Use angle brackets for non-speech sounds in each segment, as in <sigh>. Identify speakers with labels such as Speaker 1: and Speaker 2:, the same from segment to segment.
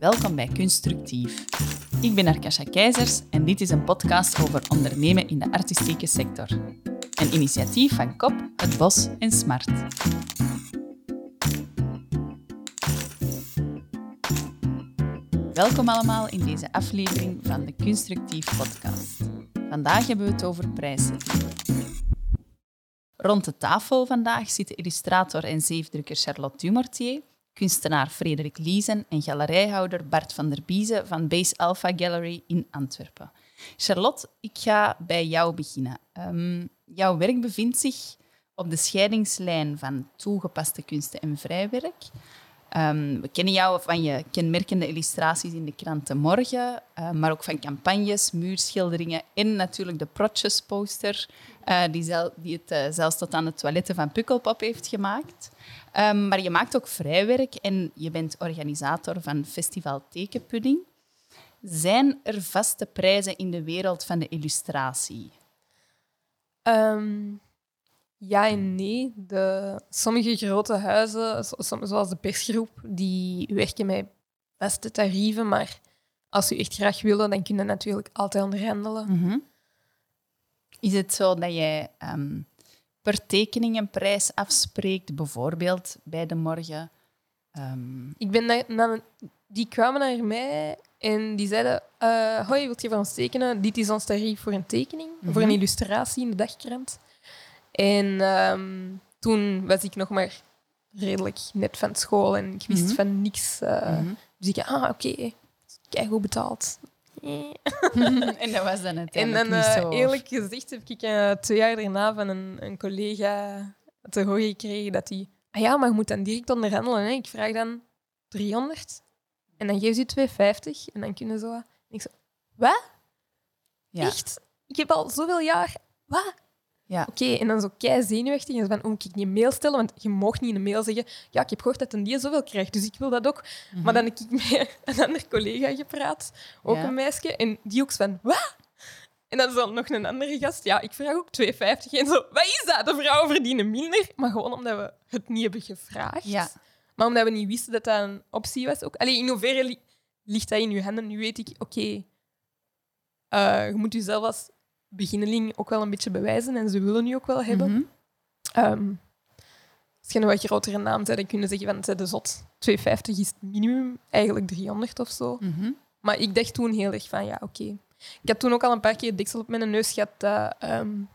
Speaker 1: Welkom bij Constructief. Ik ben Arkasha Keizers en dit is een podcast over ondernemen in de artistieke sector. Een initiatief van KOP, Het Bos en Smart. Welkom allemaal in deze aflevering van de Constructief podcast. Vandaag hebben we het over prijszetting. Rond de tafel vandaag zitten illustrator en zeefdrukker Charlotte Dumortier, kunstenaar Frederik Liesen en galerijhouder Bart van der Biezen van Base Alpha Gallery in Antwerpen. Charlotte, ik ga bij jou beginnen. Ehm, jouw werk bevindt zich op de scheidingslijn van toegepaste kunsten en vrijwerk. Um, we kennen jou van je kenmerkende illustraties in de kranten Morgen, uh, maar ook van campagnes, muurschilderingen en natuurlijk de Protjes-poster, uh, die, die, het uh, zelfs tot aan de toiletten van Pukkelpop heeft gemaakt. Um, maar je maakt ook vrijwerk en je bent organisator van Festival Tekenpudding. Zijn er vaste prijzen in de wereld van de illustratie?
Speaker 2: Um, ja en nee. De, sommige grote huizen, zoals de persgroep, die werken met beste tarieven, maar als u echt graag willen, dan kun je natuurlijk altijd onderhandelen.
Speaker 1: Mm -hmm. Is het zo dat jij um, per tekening een prijs afspreekt, bijvoorbeeld bij de morgen?
Speaker 2: Um... Ik ben naar, naar, die kwamen naar mij en die zeiden: uh, Hoi, wilt je voor ons tekenen? Dit is ons tarief voor een tekening, mm -hmm. voor een illustratie in de dagkrant. En um, toen was ik nog maar redelijk net van school en ik wist mm -hmm. van niks. Uh, mm -hmm. Dus ik ah, oké, okay. kijk hoe betaald. <laughs>
Speaker 1: en dat was dan het.
Speaker 2: En dan, uh, zo, eerlijk gezegd, heb ik uh, twee jaar daarna van een, een collega te horen gekregen dat hij... Ah ja, maar je moet dan direct onderhandelen. Hè. Ik vraag dan 300 en dan geef je 250 en dan kunnen zo... En ik zo, wat? Ja. Echt? Ik heb al zoveel jaar... Wat?
Speaker 1: Ja.
Speaker 2: Oké, okay, en dan zo kei zenuwachtig. En van, oh, moet ik niet een mail stellen? Want je mag niet in een mail zeggen, ja, ik heb gehoord dat een die zoveel krijgt, dus ik wil dat ook. Mm -hmm. Maar dan heb ik met <laughs> een andere collega gepraat, ook ja. een meisje, en die ook van, wat? En dan is er nog een andere gast, ja, ik vraag ook 2,50. En zo, wat is dat? De vrouwen verdienen minder. Maar gewoon omdat we het niet hebben gevraagd.
Speaker 1: Ja.
Speaker 2: Maar omdat we niet wisten dat dat een optie was. Ook. Allee, in hoeverre li ligt dat in je handen? Nu weet ik, oké, okay, uh, je moet jezelf als beginneling ook wel een beetje bewijzen en ze willen nu ook wel hebben. Mm -hmm. um, als je een wat grotere naam bent, dan kunnen zeggen van het de zot. 250 is het minimum, eigenlijk 300 of zo.
Speaker 1: Mm -hmm.
Speaker 2: Maar ik dacht toen heel erg van ja, oké. Okay. Ik had toen ook al een paar keer deksel op mijn neus gehad dat um,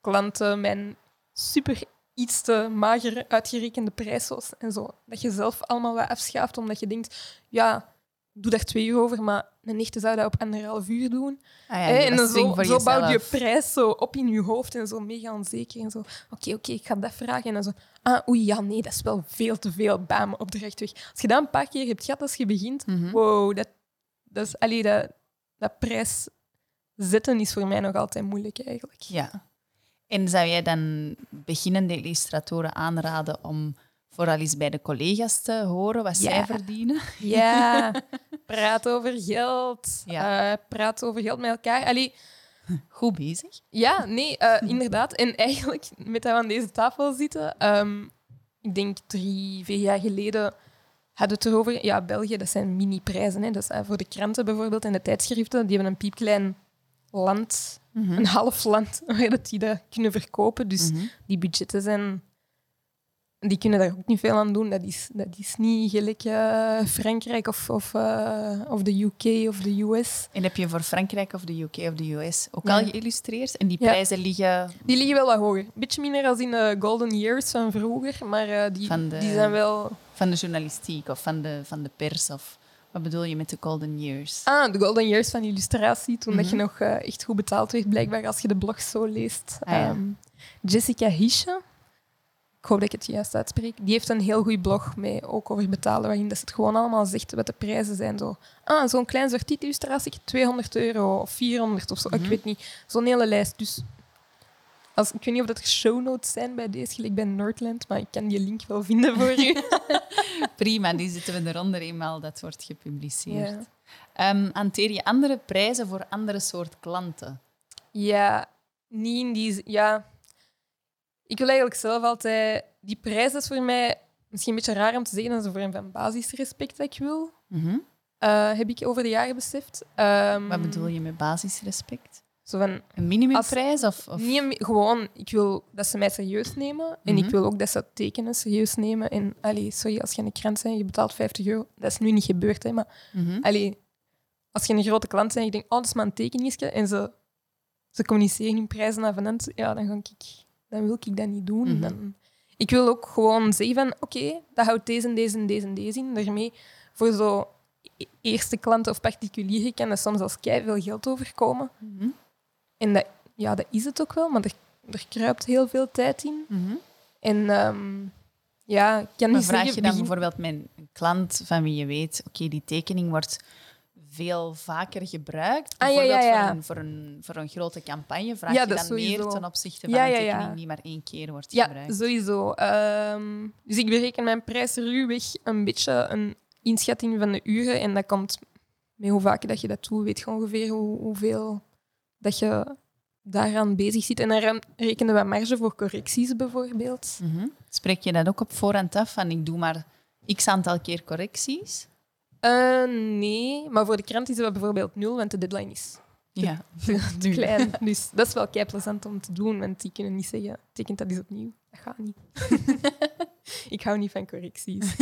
Speaker 2: klanten mijn super iets te mager uitgerekende prijs was en zo. Dat je zelf allemaal wat afschaaft omdat je denkt, ja, doe daar twee uur over, maar een echte zou dat op anderhalf uur doen.
Speaker 1: Ah ja,
Speaker 2: en dan zo, zo bouw je prijs zo op in je hoofd en zo mega onzeker. En zo, oké, okay, oké, okay, ik ga dat vragen. En dan zo, ah, oei, ja, nee, dat is wel veel te veel. Bam, opdracht weg. Als je dat een paar keer hebt gehad als je begint,
Speaker 1: mm -hmm.
Speaker 2: wow, dat, dat is, allee, dat, dat prijs zetten is voor mij nog altijd moeilijk eigenlijk.
Speaker 1: Ja. En zou jij dan beginnende illustratoren aanraden om vooral eens bij de collega's te horen wat
Speaker 2: ja.
Speaker 1: zij verdienen. <laughs>
Speaker 2: Ja, <laughs> praat over geld. Ja. Uh, praat over geld met elkaar. Allee,
Speaker 1: Goed bezig.
Speaker 2: Ja, nee, uh, inderdaad. En eigenlijk, met dat we aan deze tafel zitten, um, ik denk drie, vier jaar geleden hadden we het erover. Ja, België, dat zijn mini-prijzen. Hè. Dat is, uh, voor de kranten bijvoorbeeld en de tijdschriften, die hebben een piepklein land, mm -hmm. een half land, <laughs> waar dat die dat kunnen verkopen. Dus mm -hmm. die budgetten zijn die kunnen daar ook niet veel aan doen. Dat is, dat is niet gelijk uh, Frankrijk of, of, uh, of de UK of de US.
Speaker 1: En heb je voor Frankrijk of de UK of de US ook ja. al geïllustreerd? En die prijzen ja. liggen...
Speaker 2: Die liggen wel wat hoger. Een beetje minder als in de golden years van vroeger, maar uh, die,
Speaker 1: de,
Speaker 2: die zijn wel...
Speaker 1: Van de journalistiek of van de, van de pers of... Wat bedoel je met de golden years?
Speaker 2: Ah, de golden years van illustratie. Toen mm -hmm. dat je nog echt goed betaald werd, blijkbaar, als je de blog zo leest.
Speaker 1: Ah, ja.
Speaker 2: um, Jessica Hische ik hoop dat ik het juist uitspreek, die heeft een heel goed blog mee, ook over betalen, waarin dat ze het gewoon allemaal zegt wat de prijzen zijn. Zo, ah, zo'n klein soort illustratie, 200 euro of 400 of zo, mm -hmm. ik weet niet. Zo'n hele lijst. Dus als, ik weet niet of dat er show notes zijn bij deze, gelijk bij Nordland, maar ik kan die link wel vinden voor u. <laughs>
Speaker 1: Prima, die zitten we eronder eenmaal dat wordt gepubliceerd. Ja. Um, hanteer je andere prijzen voor andere soort klanten?
Speaker 2: Ja, niet in die... Ja, ik wil eigenlijk zelf altijd... Die prijs is voor mij misschien een beetje raar om te zeggen, dat is voor een van basisrespect dat ik wil.
Speaker 1: Mm -hmm.
Speaker 2: eh, heb ik over de jaren beseft. Ehm,
Speaker 1: Wat bedoel je met basisrespect?
Speaker 2: Zo van,
Speaker 1: Een minimumprijs? Of, of...
Speaker 2: Niet een- gewoon, ik wil dat ze mij serieus nemen. En
Speaker 1: Mhm.
Speaker 2: ik wil ook dat ze tekenen serieus nemen. En allee, sorry, als je aan de krant bent, je betaalt 50 euro. Dat is nu niet gebeurd, hè, maar
Speaker 1: Mhm.
Speaker 2: allee, als je een grote klant bent en je denkt, oh, dat is maar een tekeningetje, en ze, ze communiceren hun prijzen naar vanend, ja, dan, ga ik, dan wil ik dat niet doen.
Speaker 1: Mhm.
Speaker 2: dan, ik wil ook gewoon zeggen van, oké, dat houdt deze en deze en deze en deze in. Daarmee, voor zo e- eerste klanten of particulieren kan dat soms als kei veel geld overkomen.
Speaker 1: Mhm.
Speaker 2: En dat, ja, dat is het ook wel, maar er, er kruipt heel veel tijd in.
Speaker 1: Mhm.
Speaker 2: En ehm, ja, ik kan
Speaker 1: Maar
Speaker 2: niet
Speaker 1: vraag
Speaker 2: zeggen...
Speaker 1: je dan
Speaker 2: begin-
Speaker 1: bijvoorbeeld met een klant van wie je weet, oké, die tekening wordt veel vaker gebruikt.
Speaker 2: Ah, ja, ja, ja.
Speaker 1: Voor, een, voor, een, voor een grote campagne vraag
Speaker 2: Ja,
Speaker 1: je dan
Speaker 2: sowieso.
Speaker 1: meer ten opzichte van
Speaker 2: Ja,
Speaker 1: een
Speaker 2: ja,
Speaker 1: tekening
Speaker 2: ja.
Speaker 1: die maar één keer wordt
Speaker 2: Ja,
Speaker 1: gebruikt.
Speaker 2: sowieso. Ehm, dus ik bereken mijn prijs ruwweg een beetje een inschatting van de uren. En dat komt met hoe vaak dat je dat doet, weet je ongeveer hoe, hoeveel dat je daaraan bezig zit. En dan rekenen we marge voor correcties bijvoorbeeld.
Speaker 1: Mhm. Spreek je dat ook op voorhand af van ik doe maar x aantal keer correcties?
Speaker 2: Eh, nee, maar voor de krant is dat bijvoorbeeld nul, want de deadline is
Speaker 1: Ja. <laughs>
Speaker 2: te <laughs> klein. Dus dat is wel kei plezant om te doen, want die kunnen niet zeggen, tekent dat eens opnieuw. Dat gaat niet. <laughs> ik hou niet van correcties.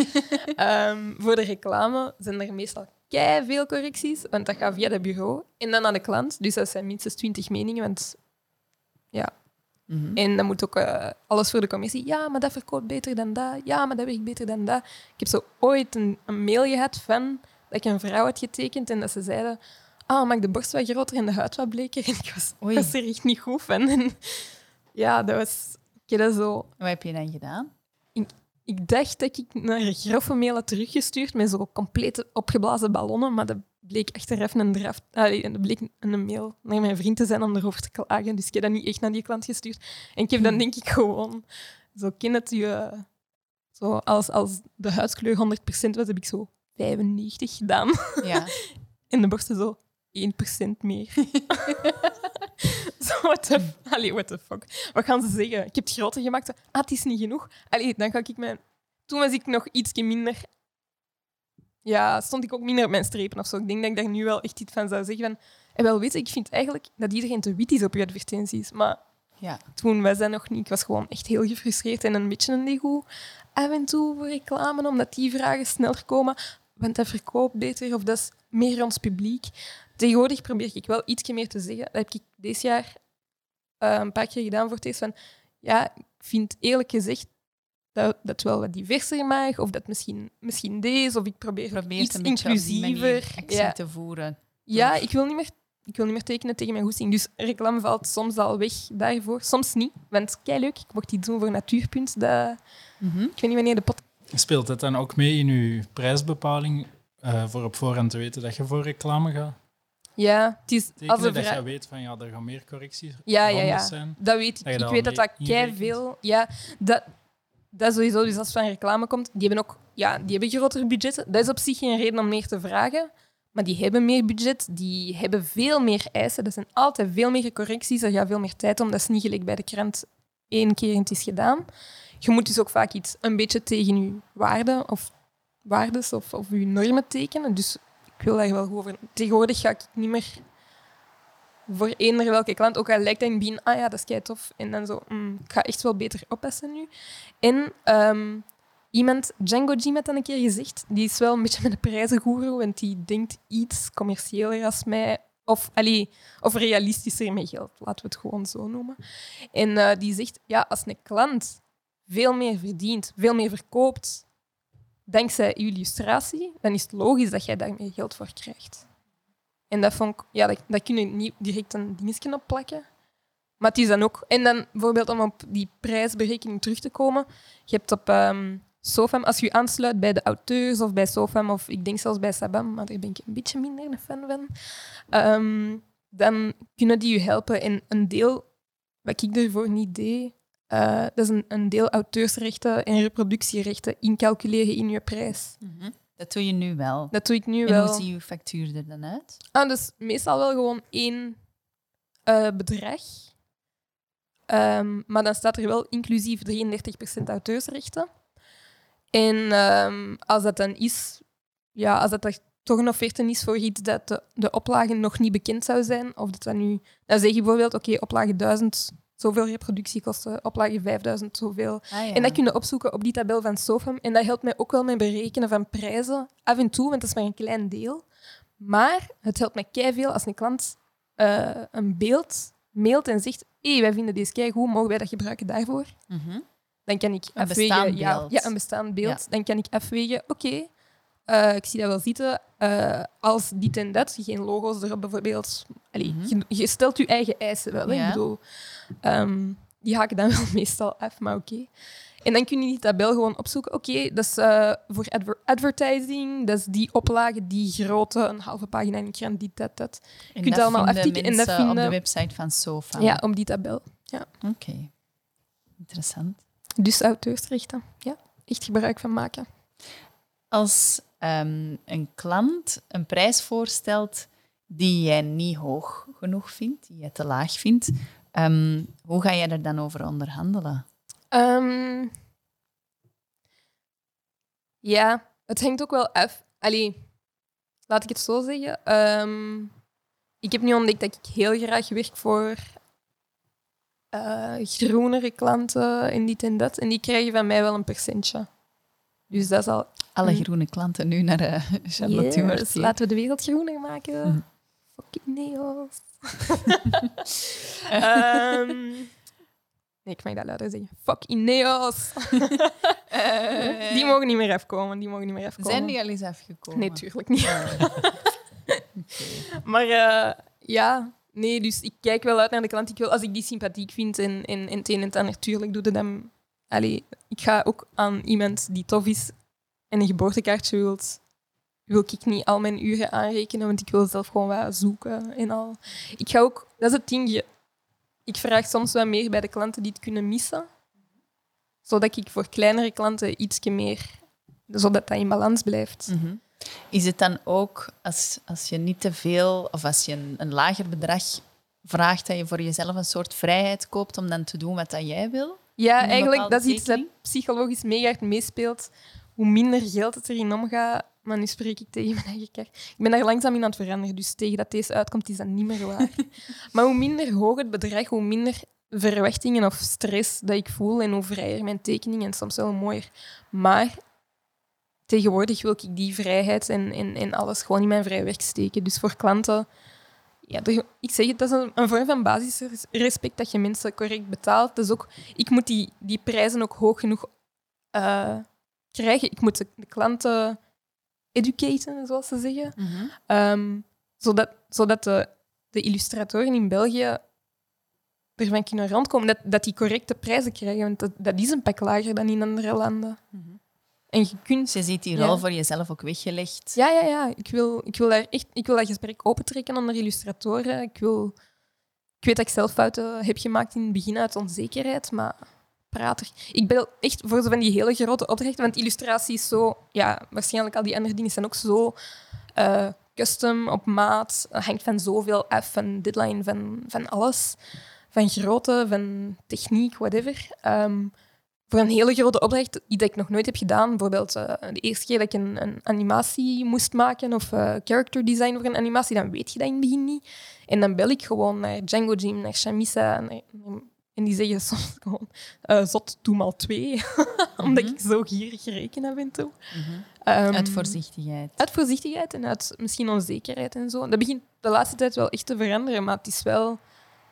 Speaker 2: Ehm, voor de reclame zijn er meestal kei veel correcties, want dat gaat via het bureau en dan naar de klant. Dus dat zijn minstens 20 meningen, want
Speaker 1: Mhm.
Speaker 2: en dan moet ook eh, alles voor de commissie. Ja, maar dat verkoopt beter dan dat. Ja, maar dat werkt beter dan dat. Ik heb zo ooit een, een mail gehad van dat ik een vrouw had getekend en dat ze zeiden: Ah, mag de borst wat groter en de huid wat bleker? <laughs> En ik was,
Speaker 1: Oei.
Speaker 2: was er echt niet goed van. En ja, dat was. Ik heb dat zo.
Speaker 1: Wat heb je dan gedaan?
Speaker 2: Ik dacht dat ik naar een grove mail had teruggestuurd met zo complete opgeblazen ballonnen, maar dat bleek achteraf een draft. Allee, dat bleek een mail naar mijn vriend te zijn om erover te klagen. Dus ik heb dat niet echt naar die klant gestuurd. En ik heb dan denk ik gewoon zo ken het je. Zo als, als de huidskleur 100% was, heb ik zo 95 gedaan.
Speaker 1: Ja. <laughs>
Speaker 2: En de borsten zo 1% meer. <laughs> zo, what the, allee, what the fuck. Wat gaan ze zeggen? Ik heb het groter gemaakt. Ah, het is niet genoeg. Allee, dan ga ik mijn... Toen was ik nog ietsje minder... Ja, stond ik ook minder op mijn strepen of zo. Ik denk dat ik daar nu wel echt iets van zou zeggen. Van, en wel weet je, ik vind eigenlijk dat iedereen te wit is op je advertenties. Maar
Speaker 1: ja.
Speaker 2: toen was dat nog niet. Ik was gewoon echt heel gefrustreerd en een beetje een ego af en toe voor reclame, omdat die vragen sneller komen. Want dat verkoopt beter of dat is meer ons publiek. Tegenwoordig probeer ik wel ietsje meer te zeggen. Dat heb ik dit jaar eh, een paar keer gedaan voor het eerst. Van, ja, ik vind eerlijk gezegd dat dat wel wat diverser mag, of dat misschien, misschien deze, of ik probeer,
Speaker 1: Probeer
Speaker 2: iets inclusiever.
Speaker 1: actie
Speaker 2: Ja.
Speaker 1: te voeren.
Speaker 2: Ja, ik wil niet meer, ik wil niet meer tekenen tegen mijn goesting. Dus reclame valt soms al weg daarvoor. Soms niet, want kei leuk. Ik mocht iets doen voor Natuurpunt. Dat,
Speaker 1: Mhm.
Speaker 2: ik weet niet wanneer de pot...
Speaker 3: Speelt het dan ook mee in je prijsbepaling eh, voor op voorhand te weten dat je voor reclame gaat
Speaker 2: Ja, het is
Speaker 3: tekenen?
Speaker 2: als
Speaker 3: dat je weet van ja, er gaan meer correcties
Speaker 2: Ja, ja, ja.
Speaker 3: zijn.
Speaker 2: Dat weet ik.
Speaker 3: Dat
Speaker 2: Ik
Speaker 3: dat
Speaker 2: weet dat dat kei veel... Ja, dat, dat sowieso. Dus als van reclame komt, die hebben ook ja, die hebben grotere budgetten. Dat is op zich geen reden om meer te vragen. Maar die hebben meer budget, die hebben veel meer eisen. Dat zijn altijd veel meer correcties. Er gaat veel meer tijd om. Dat is niet gelijk bij de krant één keer en het is gedaan. Je moet dus ook vaak iets een beetje tegen je waarden of waardes of, of je normen tekenen. Dus ik wil daar wel over. Tegenwoordig ga ik niet meer voor eender welke klant, ook al lijkt dat in ah ja, dat is kei tof. En dan zo, mm, ik ga echt wel beter oppassen nu. En ehm, iemand, Django had dat een keer gezegd, die is wel een beetje met de prijzengoeroe, want die denkt iets commerciëler als mij. Of, allee, of realistischer met geld, laten we het gewoon zo noemen. En eh, die zegt, ja, als een klant veel meer verdient, veel meer verkoopt, dankzij uw illustratie, dan is het logisch dat jij daar meer geld voor krijgt. En dat vond ik, ja, dat, dat kun je niet direct een dingetje op plakken. Maar het is dan ook, en dan bijvoorbeeld om op die prijsberekening terug te komen, je hebt op ehm SOFAM, als je aansluit bij de auteurs of bij SOFAM, of ik denk zelfs bij Sabam, maar daar ben ik een beetje minder een fan van, ehm, dan kunnen die je helpen. En een deel, wat ik ervoor niet deed, eh, dat is een, een deel auteursrechten en reproductierechten incalculeren in je prijs.
Speaker 1: Mhm. Dat doe je nu wel.
Speaker 2: Dat doe ik nu
Speaker 1: en
Speaker 2: wel.
Speaker 1: hoe ziet je factuur er dan uit?
Speaker 2: Ah, dus meestal wel gewoon één eh, bedrag. Ehm, maar dan staat er wel inclusief 33% auteursrechten. En ehm, als dat dan is, ja, als dat er toch een offerte is voor iets dat de, de oplage nog niet bekend zou zijn. Of dat dat nu... Dan zeg je bijvoorbeeld, oké, oplage 1000, zoveel reproductiekosten. Oplage 5000, zoveel.
Speaker 1: Ah, ja.
Speaker 2: En dat kun je opzoeken op die tabel van Sofum. En dat helpt mij ook wel met berekenen van prijzen. Af en toe, want dat is maar een klein deel. Maar het helpt mij veel als een klant eh, een beeld mailt en zegt hé, wij vinden deze kei goed, mogen wij dat gebruiken daarvoor?
Speaker 1: Mhm.
Speaker 2: Dan kan ik
Speaker 1: Een
Speaker 2: afwegen...
Speaker 1: bestaand
Speaker 2: ja, een bestaand beeld.
Speaker 1: Ja.
Speaker 2: Dan kan ik afwegen, oké, eh, ik zie dat wel zitten. eh, als dit en dat, geen logo's erop bijvoorbeeld. Allee,
Speaker 1: Mhm.
Speaker 2: je, je stelt je eigen eisen wel.
Speaker 1: Ja.
Speaker 2: Ik bedoel, ehm, die haken dan <laughs> wel meestal af, maar oké. En dan kun je die tabel gewoon opzoeken. Oké, dat is eh, voor adver- advertising, dat is die oplage, die grote, een halve pagina in een krant, die, dat, dat.
Speaker 1: En
Speaker 2: kunt allemaal
Speaker 1: vinden
Speaker 2: aftikken en dat
Speaker 1: mensen op de
Speaker 2: vinden-
Speaker 1: website van Sofa.
Speaker 2: Ja, om die tabel.
Speaker 1: Oké. Interessant.
Speaker 2: Dus auteursrechten. Ja, echt gebruik van maken.
Speaker 1: Als ehm, een klant een prijs voorstelt die jij niet hoog genoeg vindt, die jij te laag vindt, ehm, hoe ga jij er dan over onderhandelen?
Speaker 2: Ehm, ja, het hangt ook wel af. Allee, laat ik het zo zeggen. Ik heb nu ontdekt dat ik heel graag werk voor eh, groenere klanten en dit en dat. En die krijgen van mij wel een percentje. Dus dat is al...
Speaker 1: Alle
Speaker 2: Mm.
Speaker 1: groene klanten nu naar uh, <laughs> Charlotte
Speaker 2: Yes, laten we de wereld groener maken.
Speaker 1: Mhm.
Speaker 2: Fucking neos. <laughs> Ehm, nee, ik mag dat luider zeggen. Fucking neos. <laughs>
Speaker 1: Eh,
Speaker 2: Die mogen niet meer afkomen. Die mogen niet meer afkomen.
Speaker 1: Zijn die al eens afgekomen?
Speaker 2: Nee, tuurlijk niet.
Speaker 1: Oké.
Speaker 2: Maar eh, ja, nee, dus ik kijk wel uit naar de klant. Ik wil, als ik die sympathiek vind en, en, en het een en het ander, tuurlijk doe je dan... Allee, ik ga ook aan iemand die tof is en een geboortekaartje wilt, wil ik niet al mijn uren aanrekenen, want ik wil zelf gewoon wat zoeken en al. Ik ga ook... Dat is het ding. Ik vraag soms wat meer bij de klanten die het kunnen missen, zodat ik voor kleinere klanten ietsje meer... Zodat dat in balans blijft.
Speaker 1: Mhm. Is het dan ook, als, als je niet te veel, of als je een, een lager bedrag vraagt, dat je voor jezelf een soort vrijheid koopt om dan te doen wat dat jij wil?
Speaker 2: Ja, eigenlijk, dat is iets dat psychologisch mega hard meespeelt. Hoe minder geld het erin omgaat, maar nu spreek ik tegen mijn eigen kar. Ik ben daar langzaam in aan het veranderen, dus tegen dat deze uitkomt, is dat niet meer waar. <laughs> maar hoe minder hoog het bedrag, hoe minder verwachtingen of stress dat ik voel en hoe vrijer mijn tekeningen en soms wel mooier. Maar tegenwoordig wil ik die vrijheid en, en, en alles gewoon in mijn vrij werk steken. Dus voor klanten, ja, ik zeg het, dat is een, een vorm van basisrespect dat je mensen correct betaalt. Dus ook, ik moet die, die prijzen ook hoog genoeg eh, krijgen. Ik moet de, de klanten educaten, zoals ze zeggen. Ehm, zodat zodat de, de illustratoren in België ervan kunnen rondkomen. Dat, dat die correcte prijzen krijgen. Want dat, dat is een pak lager dan in andere landen.
Speaker 1: Mhm.
Speaker 2: En je kunt
Speaker 1: je ziet die
Speaker 2: Ja.
Speaker 1: rol voor jezelf ook weggelegd.
Speaker 2: ja, ja, ja. Ik wil, ik wil, daar echt, ik wil dat gesprek opentrekken onder illustratoren. Ik, wil, ik weet dat ik zelf fouten heb gemaakt in het begin uit onzekerheid, maar praat er. Ik ben echt voor zo van die hele grote opdrachten, want illustratie is zo... Ja, waarschijnlijk al die andere dingen zijn ook zo eh, custom, op maat. Het hangt van zoveel af, van deadline, van, van alles. Van grootte, van techniek, whatever. Ehm, voor een hele grote opdracht die dat ik nog nooit heb gedaan. Bijvoorbeeld eh, de eerste keer dat ik een, een animatie moest maken of eh, character design voor een animatie, dan weet je dat in het begin niet. En dan bel ik gewoon naar Django Jim, naar Shamisa. naar- en die zeggen soms <laughs> gewoon, eh, zot, doe maar twee. <laughs> Omdat
Speaker 1: Mhm.
Speaker 2: ik zo gierig reken af en toe.
Speaker 1: Mhm.
Speaker 2: Ehm,
Speaker 1: Uit voorzichtigheid.
Speaker 2: uit voorzichtigheid en uit misschien onzekerheid en zo. Dat begint de laatste tijd wel echt te veranderen, maar het is wel...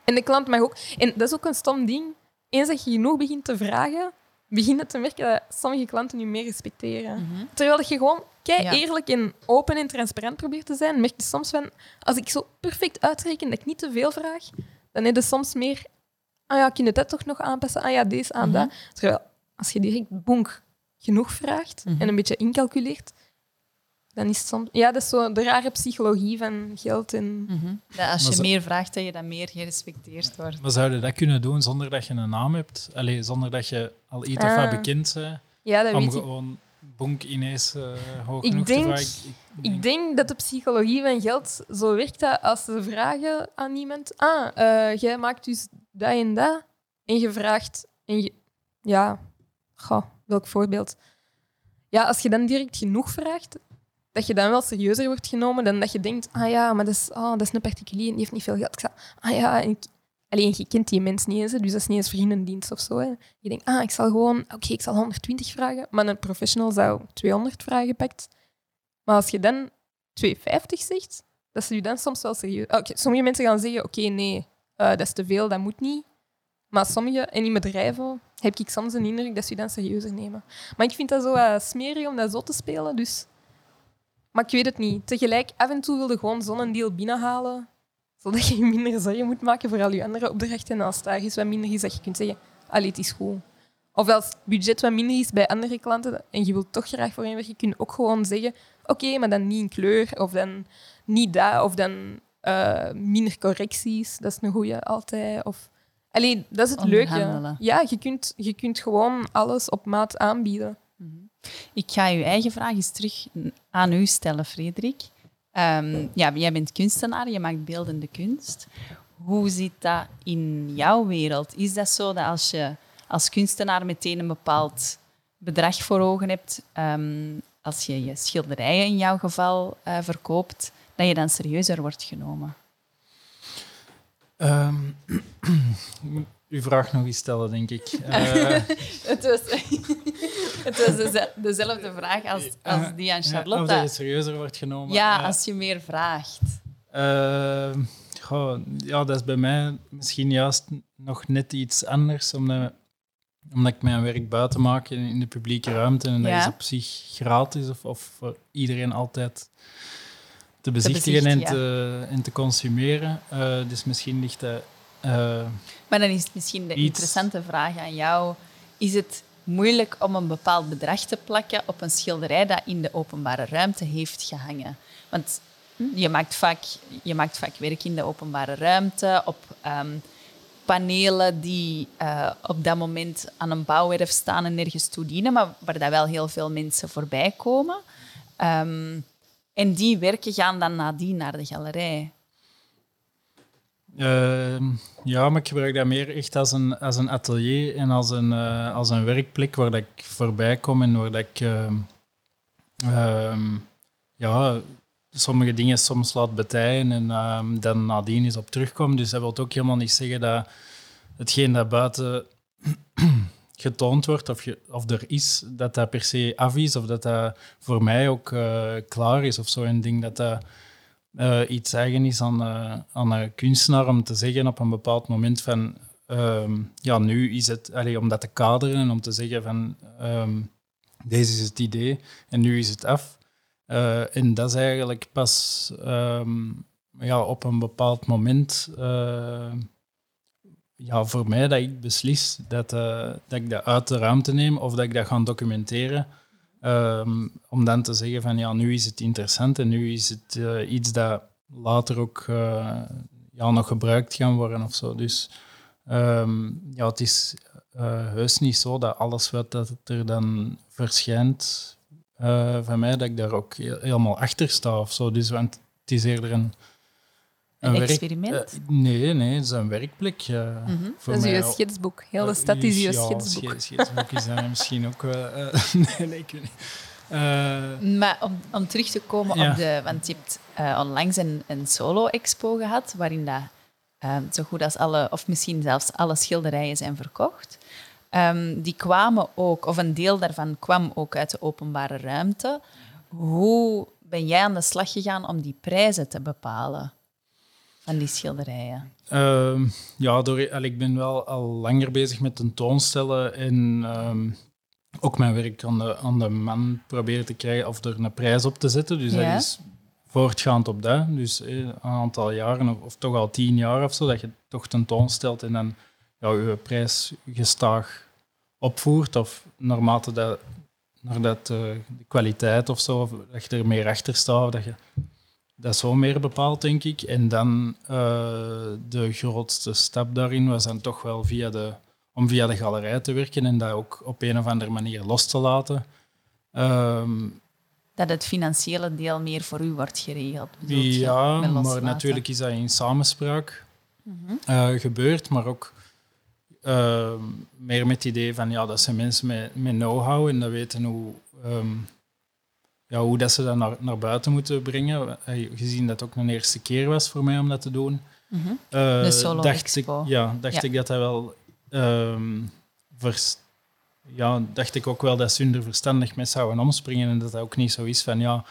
Speaker 2: En de klant mag ook... En dat is ook een stom ding. Eens dat je genoeg begint te vragen, begin te merken dat sommige klanten je meer respecteren.
Speaker 1: Mhm.
Speaker 2: Terwijl dat je gewoon kei
Speaker 1: Ja.
Speaker 2: eerlijk en open en transparant probeert te zijn, merk je soms van... Als ik zo perfect uitreken dat ik niet te veel vraag, dan heb je soms meer... Ah ja, kun je dat toch nog aanpassen? Ah ja, deze aan
Speaker 1: Mhm.
Speaker 2: dat. Terwijl als je direct bonk genoeg vraagt
Speaker 1: Mhm.
Speaker 2: en een beetje incalculeert, dan is het soms... Ja, dat is zo de rare psychologie van geld en...
Speaker 1: Mhm. Dat als je meer vraagt, dat je dan meer gerespecteerd wordt.
Speaker 3: Maar zou je dat kunnen doen zonder dat je een naam hebt? Allee, zonder dat je al iets of
Speaker 2: Ah.
Speaker 3: wat bekend bent?
Speaker 2: Ja, dat
Speaker 3: Om
Speaker 2: weet ik.
Speaker 3: Bonk ineens eh, hoog
Speaker 2: Ik
Speaker 3: genoeg
Speaker 2: denk-? Ik dat de psychologie van geld zo werkt dat als ze vragen aan iemand: Ah, eh, jij maakt dus dat en dat. En je vraagt. En je, ja, goh, welk voorbeeld? Ja, als je dan direct genoeg vraagt, dat je dan wel serieuzer wordt genomen dan dat je denkt, ah ja, maar dat is, oh, dat is een particulier en die heeft niet veel geld. Ik zei, ah ja, en ik, alleen je kent die mens niet eens, dus dat is niet eens vriendendienst of zo. Je denkt, ah, ik zal gewoon, oké, ik zal 120 vragen, maar een professional zou 200 vragen pakt. Maar als je dan 250 zegt, dat ze je dan soms wel serieus... Oké, sommige mensen gaan zeggen, oké, nee, eh, dat is te veel, dat moet niet. Maar sommige, en in bedrijven, heb ik soms een indruk dat ze je dan serieuzer nemen. Maar ik vind dat zo uh, smerig om dat zo te spelen, dus... Maar ik weet het niet. Tegelijk, af en toe wilde gewoon zo'n deal binnenhalen, zodat je minder zorgen moet maken voor al je andere opdrachten. En als daar is wat minder is, dat je kunt zeggen, allee, het is goed. Of als het budget wat minder is bij andere klanten en je wilt toch graag voor een werken, kun je ook gewoon zeggen, oké, maar dan niet in kleur, of dan niet dat, of dan uh, minder correcties. Dat is een goede altijd. Of... Allee, dat is het leuke. Ja, je kunt, je kunt gewoon alles op maat aanbieden. Mhm.
Speaker 1: Ik ga je eigen vraag eens terug aan u stellen, Frederik. Um, ja, jij bent kunstenaar, je maakt beeldende kunst. Hoe zit dat in jouw wereld? Is dat zo dat als je als kunstenaar meteen een bepaald bedrag voor ogen hebt, um, als je je schilderijen in jouw geval uh, verkoopt, dat je dan serieuzer wordt genomen? <clears throat>
Speaker 3: Um, uw vraag nog eens stellen, denk ik. Uh, <laughs>
Speaker 1: het was, <laughs> het was dezelfde vraag als, als die aan Charlotte.
Speaker 3: Ja, of je serieuzer wordt genomen.
Speaker 1: Ja, als je meer vraagt.
Speaker 3: Uh, goh, ja, dat is bij mij misschien juist nog net iets anders, omdat, omdat ik mijn werk buiten maak in, in de publieke ruimte en dat is op zich gratis of, of voor iedereen altijd te bezichtigen en, te, en te consumeren. Uh, dus misschien ligt dat. Uh,
Speaker 1: maar dan is het misschien de interessante vraag aan jou. Is het moeilijk om een bepaald bedrag te plakken op een schilderij dat in de openbare ruimte heeft gehangen? Want je maakt vaak, je maakt vaak werk in de openbare ruimte, op um, panelen die uh, op dat moment aan een bouwwerf staan en nergens toe dienen, maar waar dat wel heel veel mensen voorbij komen. Um, en die werken gaan dan nadien naar de galerij.
Speaker 3: Uh, ja, maar ik gebruik dat meer echt als een, als een atelier en als een, uh, als een werkplek waar dat ik voorbij kom en waar dat ik uh, ja, sommige dingen soms laat betijen en ehm, dan nadien eens op terugkom. Dus dat wil ook helemaal niet zeggen dat hetgeen dat buiten <clears throat> getoond wordt of, je, of er is, dat dat per se af is of dat dat voor mij ook uh, klaar is of zo. En ik denk dat dat uh, iets eigen is aan, uh, aan een kunstenaar om te zeggen op een bepaald moment van um, ja, nu is het, allee, om dat te kaderen en om te zeggen van um, deze is het idee en nu is het af. en dat is eigenlijk pas um, ja, op een bepaald moment ja, voor mij dat ik beslis dat, dat ik dat uit de ruimte neem of dat ik dat ga documenteren. Um, om dan te zeggen van ja, nu is het interessant en nu is het uh, iets dat later ook uh, ja, nog gebruikt gaan worden of zo. Dus um, ja, het is heus niet zo dat alles wat dat er dan verschijnt van mij, dat ik daar ook helemaal achter sta of zo. Dus want het is eerder een
Speaker 1: een, experiment?
Speaker 3: Eh, nee, nee, het is een werkplek. Uh,
Speaker 2: mm -hmm. dat is je schetsboek. Heel de stad is je schetsboek.
Speaker 3: Ja, schetsboek is misschien ook wel... <laughs> nee, nee, ik weet
Speaker 1: niet. maar om, om terug te komen op de... Want je hebt onlangs een, een solo-expo gehad, waarin dat, zo goed als alle, of misschien zelfs alle schilderijen zijn verkocht. Um, die kwamen ook, of een deel daarvan kwam ook uit de openbare ruimte. Hoe ben jij aan de slag gegaan om die prijzen te bepalen? Van die schilderijen?
Speaker 3: Uh, ja, door, ik ben wel al langer bezig met tentoonstellen en um, ook mijn werk aan de, aan de man proberen te krijgen of er een prijs op te zetten. Dus dat is voortgaand op dat. Dus eh, een aantal jaren, of, of, toch al tien jaar of zo, dat je toch tentoonstelt en dan ja, je prijs gestaag opvoert. Of naarmate dat, naar dat, uh, de kwaliteit of zo, of dat je er meer achter staat, dat je dat is wel meer bepaald, denk ik. En dan uh, de grootste stap daarin was dan toch wel via de, om via de galerij te werken en dat ook op een of andere manier los te laten. Um,
Speaker 1: dat het financiële deel meer voor u wordt geregeld.
Speaker 3: Ja, maar natuurlijk is dat in samenspraak mm uh, gebeurd, maar ook uh, meer met het idee van ja, dat zijn mensen met, met know-how en dat weten hoe, um, ja, hoe dat ze dat naar, naar buiten moeten brengen. Eh, gezien dat het ook een eerste keer was voor mij om dat te doen.
Speaker 1: Mm -hmm. de solo
Speaker 3: dacht
Speaker 1: expo.
Speaker 3: Ik, ja, dacht ik dat dat wel... Um, vers, ja, dacht ik ook wel dat ze er verstandig mee zouden omspringen en dat dat ook niet zo is van ja,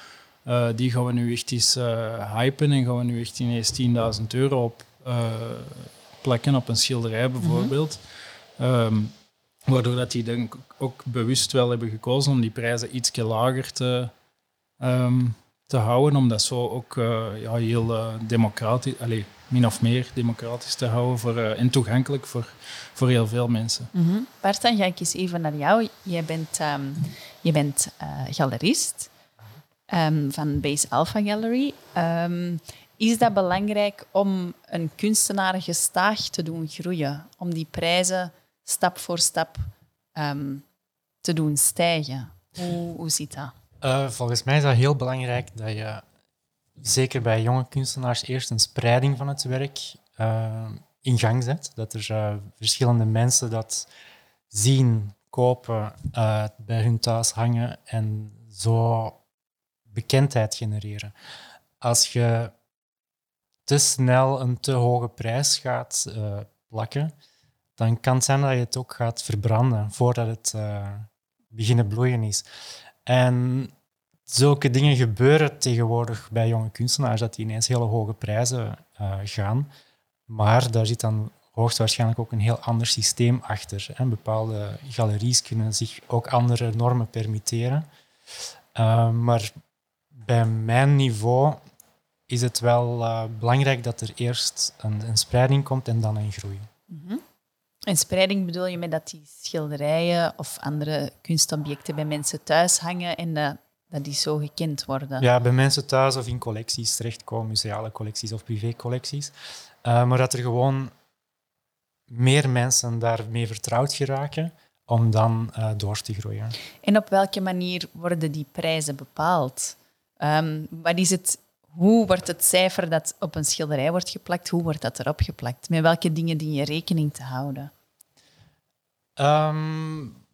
Speaker 3: uh, die gaan we nu echt eens uh, hypen en gaan we nu echt ineens 10.000 euro op plakken op een schilderij bijvoorbeeld. Mm -hmm. um, waardoor dat die denk ook bewust wel hebben gekozen om die prijzen iets lager te, um, te houden, om dat zo ook ja, heel democratisch, allez, min of meer democratisch te houden voor, en toegankelijk voor, voor heel veel mensen.
Speaker 1: Mm. Bart, dan ga ik eens even naar jou. Jij bent, um, je bent galerist. Um, van Base Alpha Gallery. Is dat belangrijk om een kunstenaar gestaag te doen groeien? Om die prijzen stap voor stap te doen stijgen? Hoe, hoe zit dat?
Speaker 4: Uh, volgens mij is dat heel belangrijk dat je, zeker bij jonge kunstenaars, eerst een spreiding van het werk uh, in gang zet. Dat er uh, verschillende mensen dat zien, kopen, bij hun thuis hangen en zo bekendheid genereren. Als je te snel een te hoge prijs gaat plakken, dan kan het zijn dat je het ook gaat verbranden voordat het beginnen bloeien is. En zulke dingen gebeuren tegenwoordig bij jonge kunstenaars, dat die ineens hele hoge prijzen uh, gaan. Maar daar zit dan hoogstwaarschijnlijk ook een heel ander systeem achter. Bepaalde galeries kunnen zich ook andere normen permitteren. maar bij mijn niveau is het wel uh, belangrijk dat er eerst een, een, spreiding komt en dan een groei.
Speaker 1: Mm. En spreiding bedoel je met dat die schilderijen of andere kunstobjecten bij mensen thuis hangen en dat, dat die zo gekend worden?
Speaker 4: Ja, bij mensen thuis of in collecties terechtkomen, museale collecties of privécollecties. Uh, maar dat er gewoon meer mensen daarmee vertrouwd geraken om dan uh, door te groeien.
Speaker 1: En op welke manier worden die prijzen bepaald? Um, wat is het, hoe wordt het cijfer dat op een schilderij wordt geplakt, hoe wordt dat erop geplakt? Met welke dingen dien je rekening te houden?
Speaker 4: Um,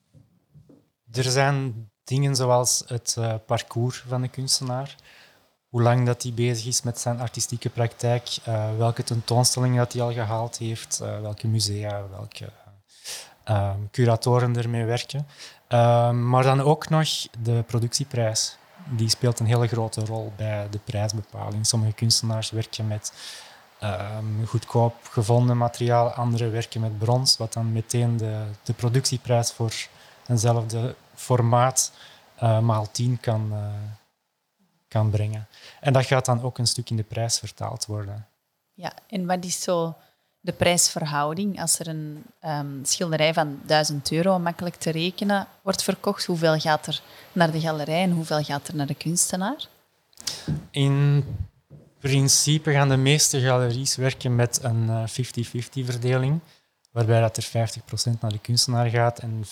Speaker 4: er zijn dingen zoals het uh, parcours van de kunstenaar. Hoe lang dat hij bezig is met zijn artistieke praktijk, uh, welke tentoonstellingen dat hij al gehaald heeft, uh, welke musea, welke um, curatoren ermee werken. maar dan ook nog de productieprijs die speelt een hele grote rol bij de prijsbepaling. Sommige kunstenaars werken met um, goedkoop gevonden materiaal, anderen werken met brons, wat dan meteen de, de productieprijs voor eenzelfde formaat uh, maal 10 kan, uh, kan brengen. En dat gaat dan ook een stuk in de prijs vertaald worden.
Speaker 1: Ja, en wat is zo de prijsverhouding als er een um, schilderij van 1000 euro makkelijk te rekenen wordt verkocht? Hoeveel gaat er naar de galerij en hoeveel gaat er naar de kunstenaar?
Speaker 4: In principe gaan de meeste galeries werken met een 50-50 verdeling, waarbij dat er 50% naar de kunstenaar gaat en 50%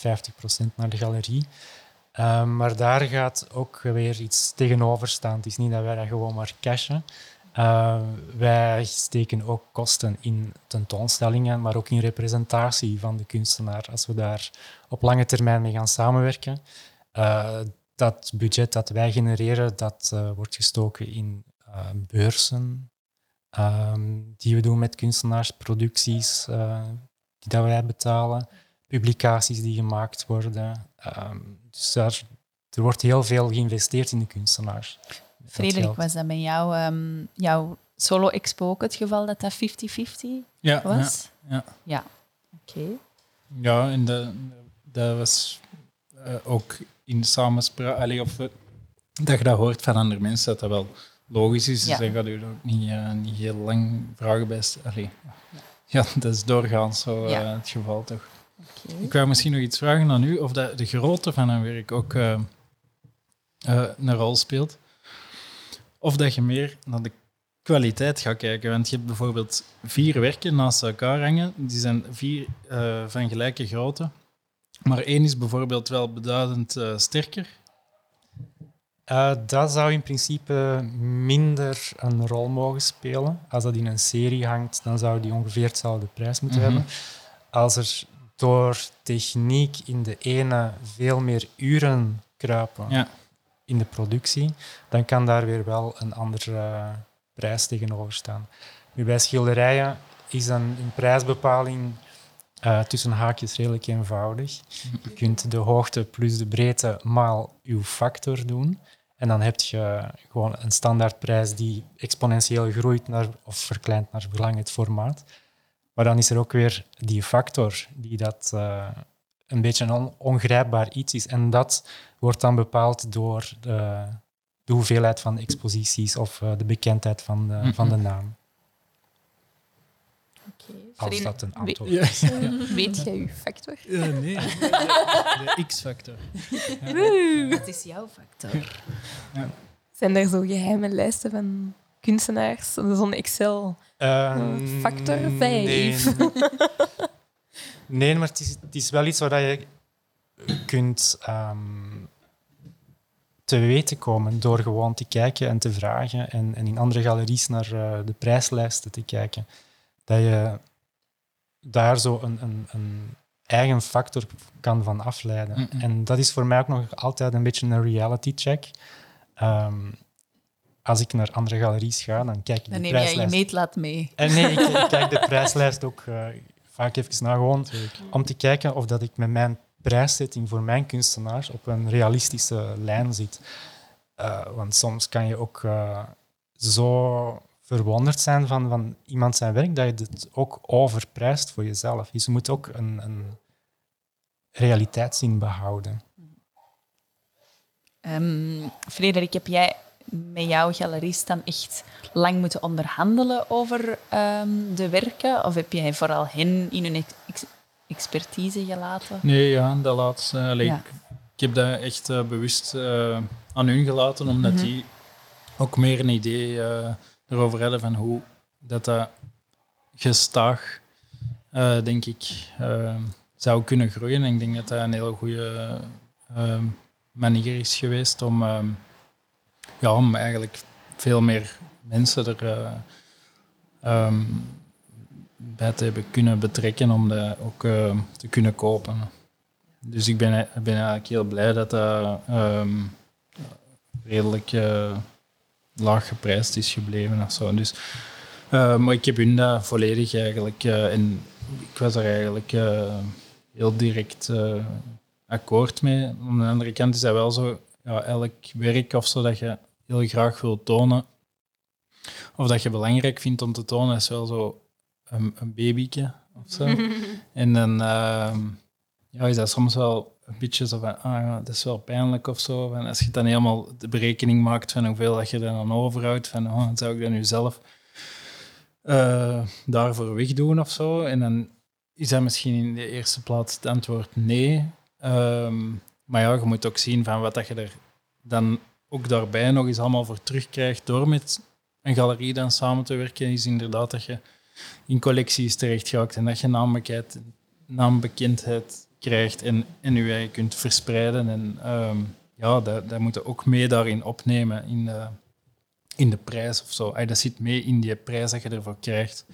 Speaker 4: naar de galerie. Uh, maar daar gaat ook weer iets tegenover staan. Het is niet dat wij dat gewoon maar cashen. Uh, wij steken ook kosten in tentoonstellingen, maar ook in representatie van de kunstenaar. Als we daar op lange termijn mee gaan samenwerken, dat budget dat wij genereren, dat wordt gestoken in beurzen um, die we doen met kunstenaars, producties die dat wij betalen, publicaties die gemaakt worden. Um, dus daar, er wordt heel veel geïnvesteerd in de kunstenaar.
Speaker 1: Frederik, was dat bij jou, um, jouw solo-expo ook het geval dat dat 50-50
Speaker 3: ja,
Speaker 1: was?
Speaker 3: Ja. Ja,
Speaker 1: ja. oké. Okay.
Speaker 3: Ja, en dat, dat was uh, ook in samenspraak, of uh, dat je dat hoort van andere mensen, dat dat wel logisch is. Dus dan gaat u ook niet, uh, niet heel lang vragen bij allee. Ja, dat is doorgaans zo ja. het geval toch.
Speaker 1: Okay.
Speaker 3: Ik wou misschien nog iets vragen aan u, of dat de grootte van een werk ook een rol speelt. Of dat je meer naar de kwaliteit gaat kijken. Want je hebt bijvoorbeeld vier werken naast elkaar hangen. Die zijn vier uh, van gelijke grootte. Maar één is bijvoorbeeld wel beduidend uh, sterker.
Speaker 4: Uh, dat zou in principe minder een rol mogen spelen. Als dat in een serie hangt, dan zou die ongeveer hetzelfde prijs moeten mm -hmm. hebben. Als er door techniek in de ene veel meer uren kruipen,
Speaker 3: ja
Speaker 4: in de productie, dan kan daar weer wel een andere prijs tegenover staan. Nu, bij schilderijen is dan een prijsbepaling uh, tussen haakjes redelijk eenvoudig. Je kunt de hoogte plus de breedte maal uw factor doen. En dan heb je gewoon een standaardprijs die exponentieel groeit naar, of verkleint naar verlang het formaat. Maar dan is er ook weer die factor die dat uh, een beetje een ongrijpbaar iets is. En dat wordt dan bepaald door de, de hoeveelheid van exposities of uh, de bekendheid van de, van de naam. Als dat een antwoord is. <laughs>
Speaker 2: Weet jij uw factor?
Speaker 3: Ja, nee, <laughs> de X-factor.
Speaker 1: Wat is jouw factor?
Speaker 2: Ja. Zijn er zo geheime lijsten van kunstenaars? Zo'n Excel? Uh, factor 5?
Speaker 4: Nee. <laughs> nee, maar het is, het is, wel iets waar je kunt um, te weten komen door gewoon te kijken en te vragen en, en in andere galeries naar uh, de prijslijsten te kijken. Dat je daar zo een, een, een eigen factor kan van afleiden. En dat is voor mij ook nog altijd een beetje een reality check. Um, als ik naar andere galeries ga, dan kijk ik
Speaker 1: dan
Speaker 4: de prijslijst.
Speaker 1: Dan neem jij je meetlat mee.
Speaker 4: En nee, ik, ik, kijk de <laughs> prijslijst ook uh, vaak even naar gewoon om te kijken of dat ik met mijn prijszetting voor mijn kunstenaars op een realistische lijn zit. Uh, want soms kan je ook uh, zo verwonderd zijn van, van iemand zijn werk, dat je het ook overprijst voor jezelf. Dus je moet ook een, een realiteitszin behouden.
Speaker 1: Um, Frederik, heb jij met jouw galerist dan echt lang moeten onderhandelen over um, de werken? Of heb jij vooral hen in hun ex expertise gelaten?
Speaker 3: Nee, ja, dat laatste. Allee, ja. ik, ik, heb dat echt uh, bewust uh, aan hun gelaten, omdat mm -hmm. die ook meer een idee uh, erover hadden van hoe dat, dat gestaag, uh, denk ik, uh, zou kunnen groeien. En ik denk dat dat een hele goede uh, manier is geweest om, ja, om eigenlijk veel meer mensen er um, te hebben kunnen betrekken om dat ook te kunnen kopen. Dus ik ben, ben eigenlijk heel blij dat dat um, redelijk laag geprijsd is gebleven of zo. Dus, uh, maar ik heb hun dat volledig eigenlijk, uh, en ik was er eigenlijk uh, heel direct akkoord mee. Aan de andere kant is dat wel zo, ja, elk werk of zo dat je heel graag wil tonen, of dat je belangrijk vindt om te tonen, is wel zo een, een babyke of zo. <laughs> en dan ja, is dat soms wel een beetje zo van, ah dat is wel pijnlijk of zo. Van als je dan helemaal de berekening maakt van hoeveel dat je er dan overhoudt, van oh, zou ik dat nu zelf uh, daarvoor wegdoen of zo? En dan is dat misschien in de eerste plaats het antwoord nee. Um, maar ja, je moet ook zien van wat dat je er dan ook daarbij nog eens allemaal voor terugkrijgt door met een galerie dan samen te werken, is inderdaad dat je in collecties terecht gaat en dat je naambekendheid, naambekendheid krijgt en, en je eigen kunt verspreiden. En um, ja, dat, dat moet je ook mee daarin opnemen in de, in de prijs of zo. Ay, dat zit mee in die prijs dat je ervoor krijgt.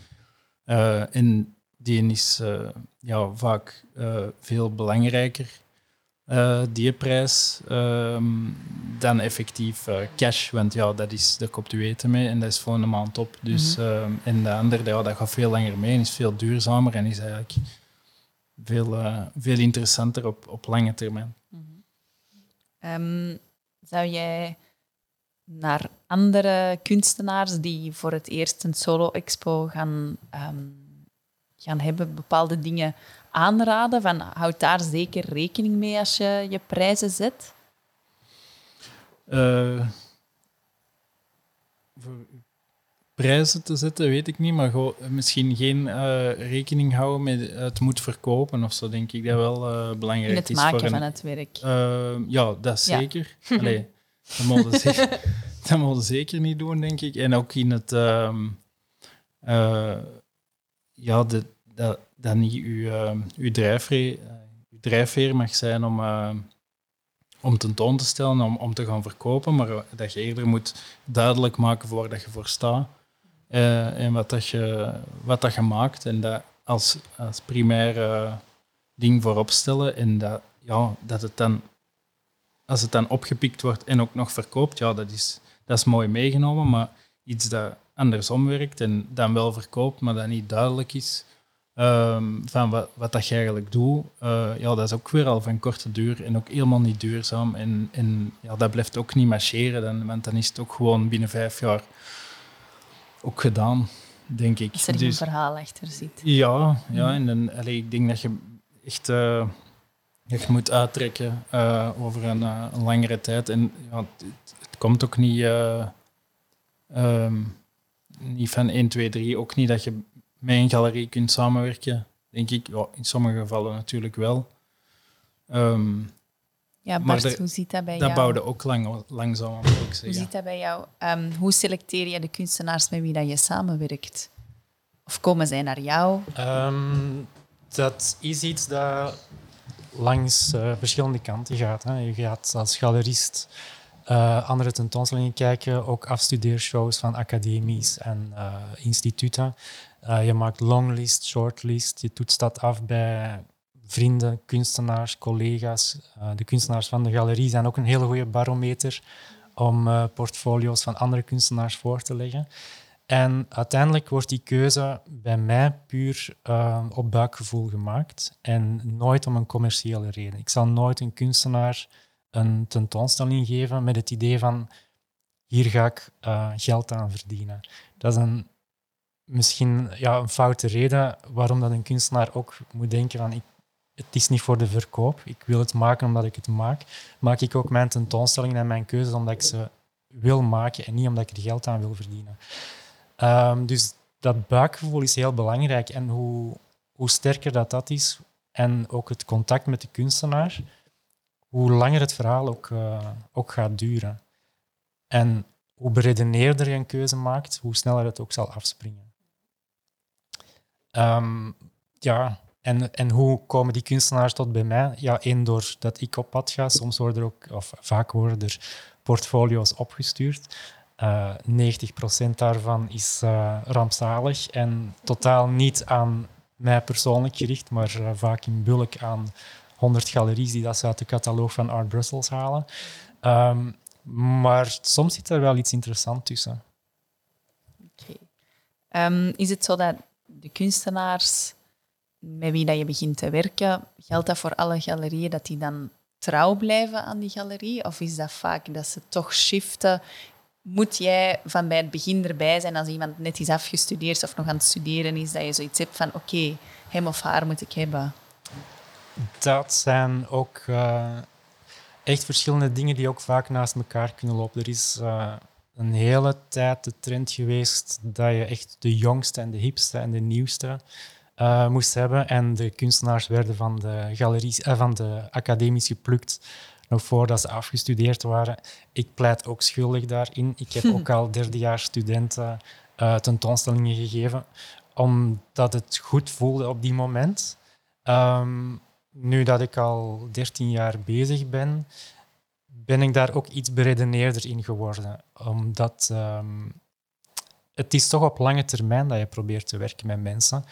Speaker 3: Uh, en die is uh, ja, vaak uh, veel belangrijker, die prijs, um, dan effectief cash. Want ja, dat is, daar koopt u eten mee en dat is voor een maand op. Dus, mm -hmm. en de andere, ja, dat gaat veel langer mee en is veel duurzamer en is eigenlijk veel, uh, veel interessanter op, op lange termijn. Mm
Speaker 1: um, zou jij naar andere kunstenaars die voor het eerst een solo-expo gaan, um, gaan hebben, bepaalde dingen aanraden? Van, houd daar zeker rekening mee als je je prijzen zet?
Speaker 3: Uh, voor prijzen te zetten, weet ik niet. Maar gewoon, misschien geen uh, rekening houden met het moet verkopen of zo, denk ik dat wel uh, belangrijk
Speaker 1: is. In het
Speaker 3: is
Speaker 1: maken
Speaker 3: voor
Speaker 1: van
Speaker 3: een,
Speaker 1: het werk.
Speaker 3: Uh, ja, dat zeker. <laughs> Allee, dat mogen zeker, <laughs> dat mogen zeker niet doen, denk ik. En ook in het... ja, de, dat, dat niet uw, uw, drijfveer, uw drijfveer mag zijn om om tentoon te stellen, om, om te gaan verkopen, maar dat je eerder moet duidelijk maken voor dat je voor staat. Uh, en wat, dat je, wat dat je maakt en dat als, als primair ding voorop stellen en dat, ja, dat het dan als het dan opgepikt wordt en ook nog verkoopt, ja, dat is, dat is mooi meegenomen. Maar iets dat andersom werkt en dan wel verkoopt, maar dat niet duidelijk is ehm, van wat, wat dat je eigenlijk doet, uh, ja, dat is ook weer al van korte duur en ook helemaal niet duurzaam. En, en ja, dat blijft ook niet marcheren, dan, want dan is het ook gewoon binnen vijf jaar ook gedaan, denk ik.
Speaker 1: Als er dus, een verhaal achter zit.
Speaker 3: Ja, ja en dan, allez, ik denk dat je echt... Uh, je moet uittrekken uh, over een, uh, een, langere tijd. En ja, het, het komt ook niet, um, niet van 1, 2, 3. Ook niet dat je met een galerie kunt samenwerken, denk ik. Ja, in sommige gevallen natuurlijk wel. Um,
Speaker 1: ja, Bart, de, hoe ziet dat bij
Speaker 3: dat
Speaker 1: jou?
Speaker 3: Dat bouwde ook lang, langzaam, moet ik zeggen.
Speaker 1: Hoe ziet dat bij jou? Um, hoe selecteer je de kunstenaars met wie dat je samenwerkt? Of komen zij naar jou?
Speaker 4: Um, dat is iets dat langs uh, verschillende kanten gaat. Hè. Je gaat als galerist uh, andere tentoonstellingen kijken, ook afstudeershows van academies en uh, instituten. je maakt longlist, shortlist, je toetst dat af bij vrienden, kunstenaars, collega's. de kunstenaars van de galerie zijn ook een hele goede barometer om portfolio's van andere kunstenaars voor te leggen. En uiteindelijk wordt die keuze bij mij puur uh, op buikgevoel gemaakt en nooit om een commerciële reden. Ik zal nooit een kunstenaar een tentoonstelling geven met het idee van hier ga ik geld aan verdienen. Dat is een, misschien ja, een foute reden waarom dat een kunstenaar ook moet denken van ik, het is niet voor de verkoop, ik wil het maken omdat ik het maak. Maak ik ook mijn tentoonstellingen en mijn keuzes omdat ik ze wil maken en niet omdat ik er geld aan wil verdienen. Um, dus dat buikgevoel is heel belangrijk. En hoe, hoe sterker dat, dat is, en ook het contact met de kunstenaar, hoe langer het verhaal ook, uh, ook gaat duren. En hoe beredeneerder je een keuze maakt, hoe sneller het ook zal afspringen. Um, ja, en, en hoe komen die kunstenaars tot bij mij? Ja, één, doordat ik op pad ga. Soms worden er ook, of vaak worden er portfolio's opgestuurd. Uh, eh, 90% daarvan is uh, rampzalig en totaal niet aan mij persoonlijk gericht, maar uh, vaak in bulk aan 100 galeries die dat ze uit de catalogus van Art Brussels halen. Um, maar soms zit er wel iets interessants tussen.
Speaker 1: Okay. Um, is het zo dat de kunstenaars met wie dat je begint te werken, geldt dat voor alle galerieën dat die dan trouw blijven aan die galerie? Of is dat vaak dat ze toch shiften moet jij van bij het begin erbij zijn als iemand net is afgestudeerd of nog aan het studeren is, dat je zoiets hebt van oké, hem of haar moet ik hebben?
Speaker 4: Dat zijn ook uh, echt verschillende dingen die ook vaak naast elkaar kunnen lopen. Er is uh, een hele tijd de trend geweest dat je echt de jongste en de hipste en de nieuwste uh, moest hebben. En de kunstenaars werden van de, galeries, van de academies geplukt nog voordat ze afgestudeerd waren. Ik pleit ook schuldig daarin. Ik heb ook <laughs> al derdejaars studenten uh, tentoonstellingen gegeven, omdat het goed voelde op die moment. Um, nu dat ik al 13 jaar bezig ben, ben ik daar ook iets beredeneerder in geworden. Omdat um, het is toch op lange termijn dat je probeert te werken met mensen.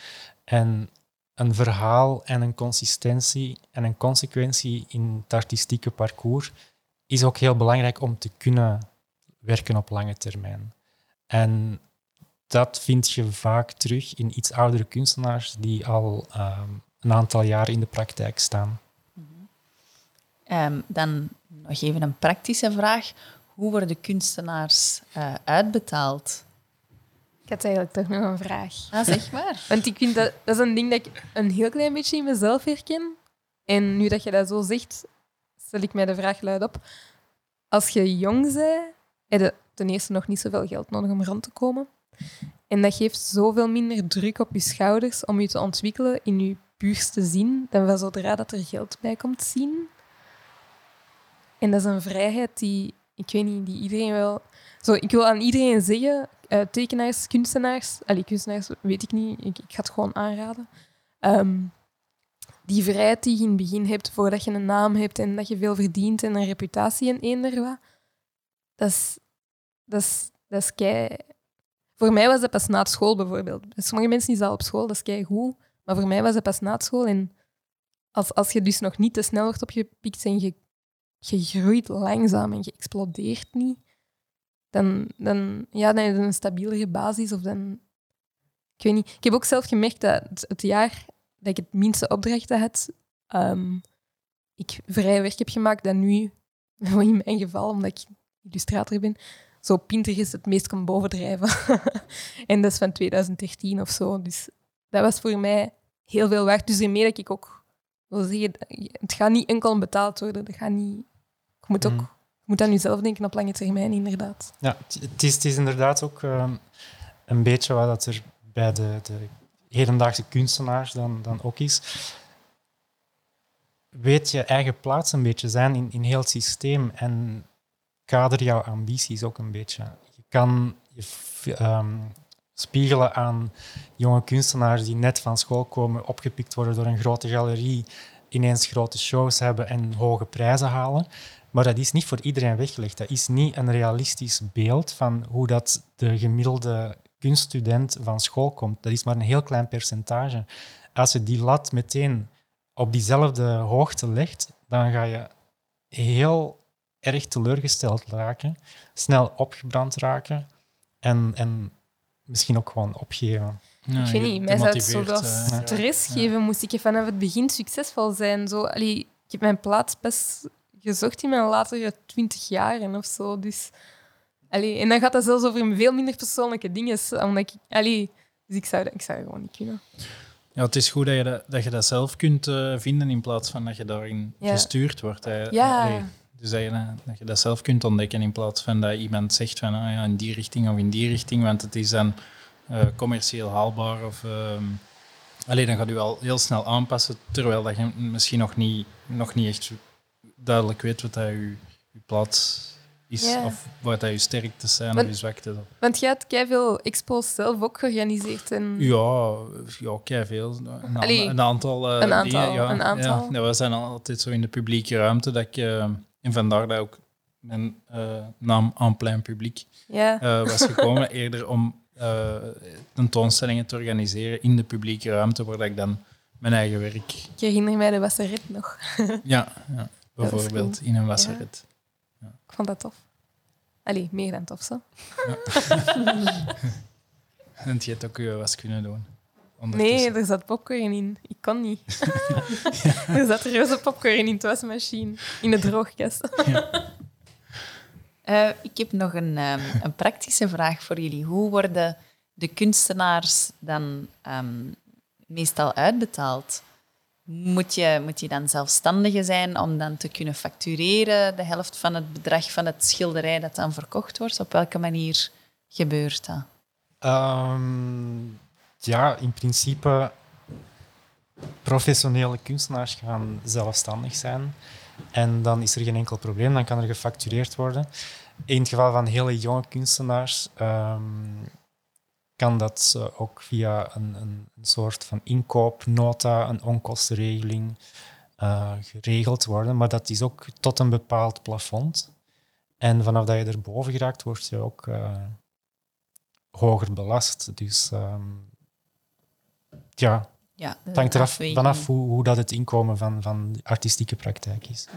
Speaker 4: En een verhaal en een consistentie en een consequentie in het artistieke parcours is ook heel belangrijk om te kunnen werken op lange termijn. En dat vind je vaak terug in iets oudere kunstenaars die al um, een aantal jaar in de praktijk staan.
Speaker 1: Um, dan nog even een praktische vraag. Hoe worden kunstenaars uh, uitbetaald?
Speaker 2: Ik had eigenlijk toch nog een vraag.
Speaker 1: Ah, zeg maar. <laughs>
Speaker 2: Want ik vind dat, dat is een ding dat ik een heel klein beetje in mezelf herken. En nu dat je dat zo zegt, stel ik mij de vraag luid op. Als je jong bent, heb je ten eerste nog niet zoveel geld nodig om rond te komen. En dat geeft zoveel minder druk op je schouders om je te ontwikkelen in je puurste zin, dan wel zodra dat er geld bij komt zien. En dat is een vrijheid die, ik weet niet, die iedereen wel... Zo, ik wil aan iedereen zeggen, uh, tekenaars, kunstenaars, allee, kunstenaars weet ik niet, ik, ik ga het gewoon aanraden. Um, die vrijheid die je in het begin hebt, voordat je een naam hebt en dat je veel verdient en een reputatie en eender wat, dat is, dat is, dat is kei... Voor mij was dat pas na school bijvoorbeeld. Sommige mensen die al op school, dat is kei goed. Maar voor mij was dat pas na school. En als, als je dus nog niet te snel wordt opgepikt en je je groeit langzaam en je explodeert niet, dan, dan, ja, dan heb je een stabielere basis. Of dan, ik weet niet. Ik heb ook zelf gemerkt dat het, jaar dat ik het minste opdrachten had, ehm, ik vrij werk heb gemaakt dan nu, <laughs> in mijn geval, omdat ik illustrator ben, zo Pinterest het meest kan bovendrijven. <laughs> en dat is van 2013 of zo. Dus dat was voor mij heel veel waard. Dus ermee dat ik ook wil zeggen, het gaat niet enkel betaald worden. Dat gaat niet... Ik moet ook je moet aan jezelf denken op lange termijn, inderdaad.
Speaker 4: Ja, het- is, het is inderdaad ook ehm, een beetje wat dat er bij de, de hedendaagse kunstenaars dan, dan ook is. Weet je eigen plaats een beetje zijn in, in heel het systeem en kader jouw ambities ook een beetje. Je kan je ehm, spiegelen aan jonge kunstenaars die net van school komen, opgepikt worden door een grote galerie, ineens grote shows hebben en hoge prijzen halen. Maar dat is niet voor iedereen weggelegd. Dat is niet een realistisch beeld van hoe dat de gemiddelde kunststudent van school komt. Dat is maar een heel klein percentage. Als je die lat meteen op diezelfde hoogte legt, dan ga je heel erg teleurgesteld raken, snel opgebrand raken en, en misschien ook gewoon opgeven.
Speaker 3: Ja,
Speaker 2: ik weet niet, mij zou het
Speaker 3: eh,
Speaker 2: stress
Speaker 3: ja.
Speaker 2: geven. Moest ik vanaf het begin succesvol zijn. Zo, allee, ik heb mijn plaats best gezocht in mijn latere twintig jaren of zo. Dus, allee, en dan gaat dat zelfs over veel minder persoonlijke dingen. Omdat ik, allee, dus ik zou, dat, ik zou dat gewoon niet kunnen.
Speaker 3: Ja, het is goed dat je dat, dat, je dat zelf kunt eh, vinden in plaats van dat je daarin
Speaker 2: Ja.
Speaker 3: gestuurd wordt. hè.
Speaker 2: Ja.
Speaker 3: Allee, dus dat je, dat- dat je dat zelf kunt ontdekken in plaats van dat iemand zegt van ah, ja, in die richting of in die richting, want het is dan eh, commercieel haalbaar. Of, ehm alleen dan gaat u al heel snel aanpassen, terwijl dat je misschien nog niet, nog niet echt duidelijk weet wat dat je, je plaats is,
Speaker 2: Ja.
Speaker 3: of wat dat je sterktes zijn of je zwaktes.
Speaker 2: Want jij hebt veel expos zelf ook georganiseerd. En...
Speaker 3: Ja, ja veel. Een,
Speaker 2: Allee,
Speaker 3: een aantal. eh,
Speaker 2: een aantal,
Speaker 3: dingen, ja.
Speaker 2: een aantal.
Speaker 3: Ja, we zijn altijd zo in de publieke ruimte. Dat ik, eh, en vandaar dat ook mijn eh, naam aan plein publiek
Speaker 2: Ja.
Speaker 3: eh, was gekomen. <laughs> eerder om eh, tentoonstellingen te organiseren in de publieke ruimte, waar dat ik dan mijn eigen werk.
Speaker 2: Ik herinner mij de wasseret nog.
Speaker 3: Ja, ja bijvoorbeeld in een wasseret.
Speaker 2: Ik vond dat tof. Allee, meer dan tof, zo. <laughs>
Speaker 3: En je hebt ook je was kunnen doen.
Speaker 2: Nee, er zat popcorn in. Ik kon niet. <laughs> <laughs> er zat roze popcorn in de wasmachine. In de droogkast.
Speaker 1: Eh, ik heb nog een, ehm, een praktische vraag voor jullie. Hoe worden de kunstenaars dan ehm, meestal uitbetaald? Moet je, moet je dan zelfstandige zijn om dan te kunnen factureren, de helft van het bedrag van het schilderij dat dan verkocht wordt? Op welke manier gebeurt dat?
Speaker 4: Ehm, ja, in principe, professionele kunstenaars gaan zelfstandig zijn. En dan is er geen enkel probleem, dan kan er gefactureerd worden. In het geval van hele jonge kunstenaars ehm, kan dat eh, ook via een, een, soort van inkoopnota, een onkostenregeling eh, geregeld worden. Maar dat is ook tot een bepaald plafond. En vanaf dat je erboven geraakt, word je ook eh, hoger belast. Dus ehm, ja,
Speaker 1: Ja,
Speaker 4: het hangt eraf vanaf hoe, hoe dat het inkomen van, van de artistieke praktijk is.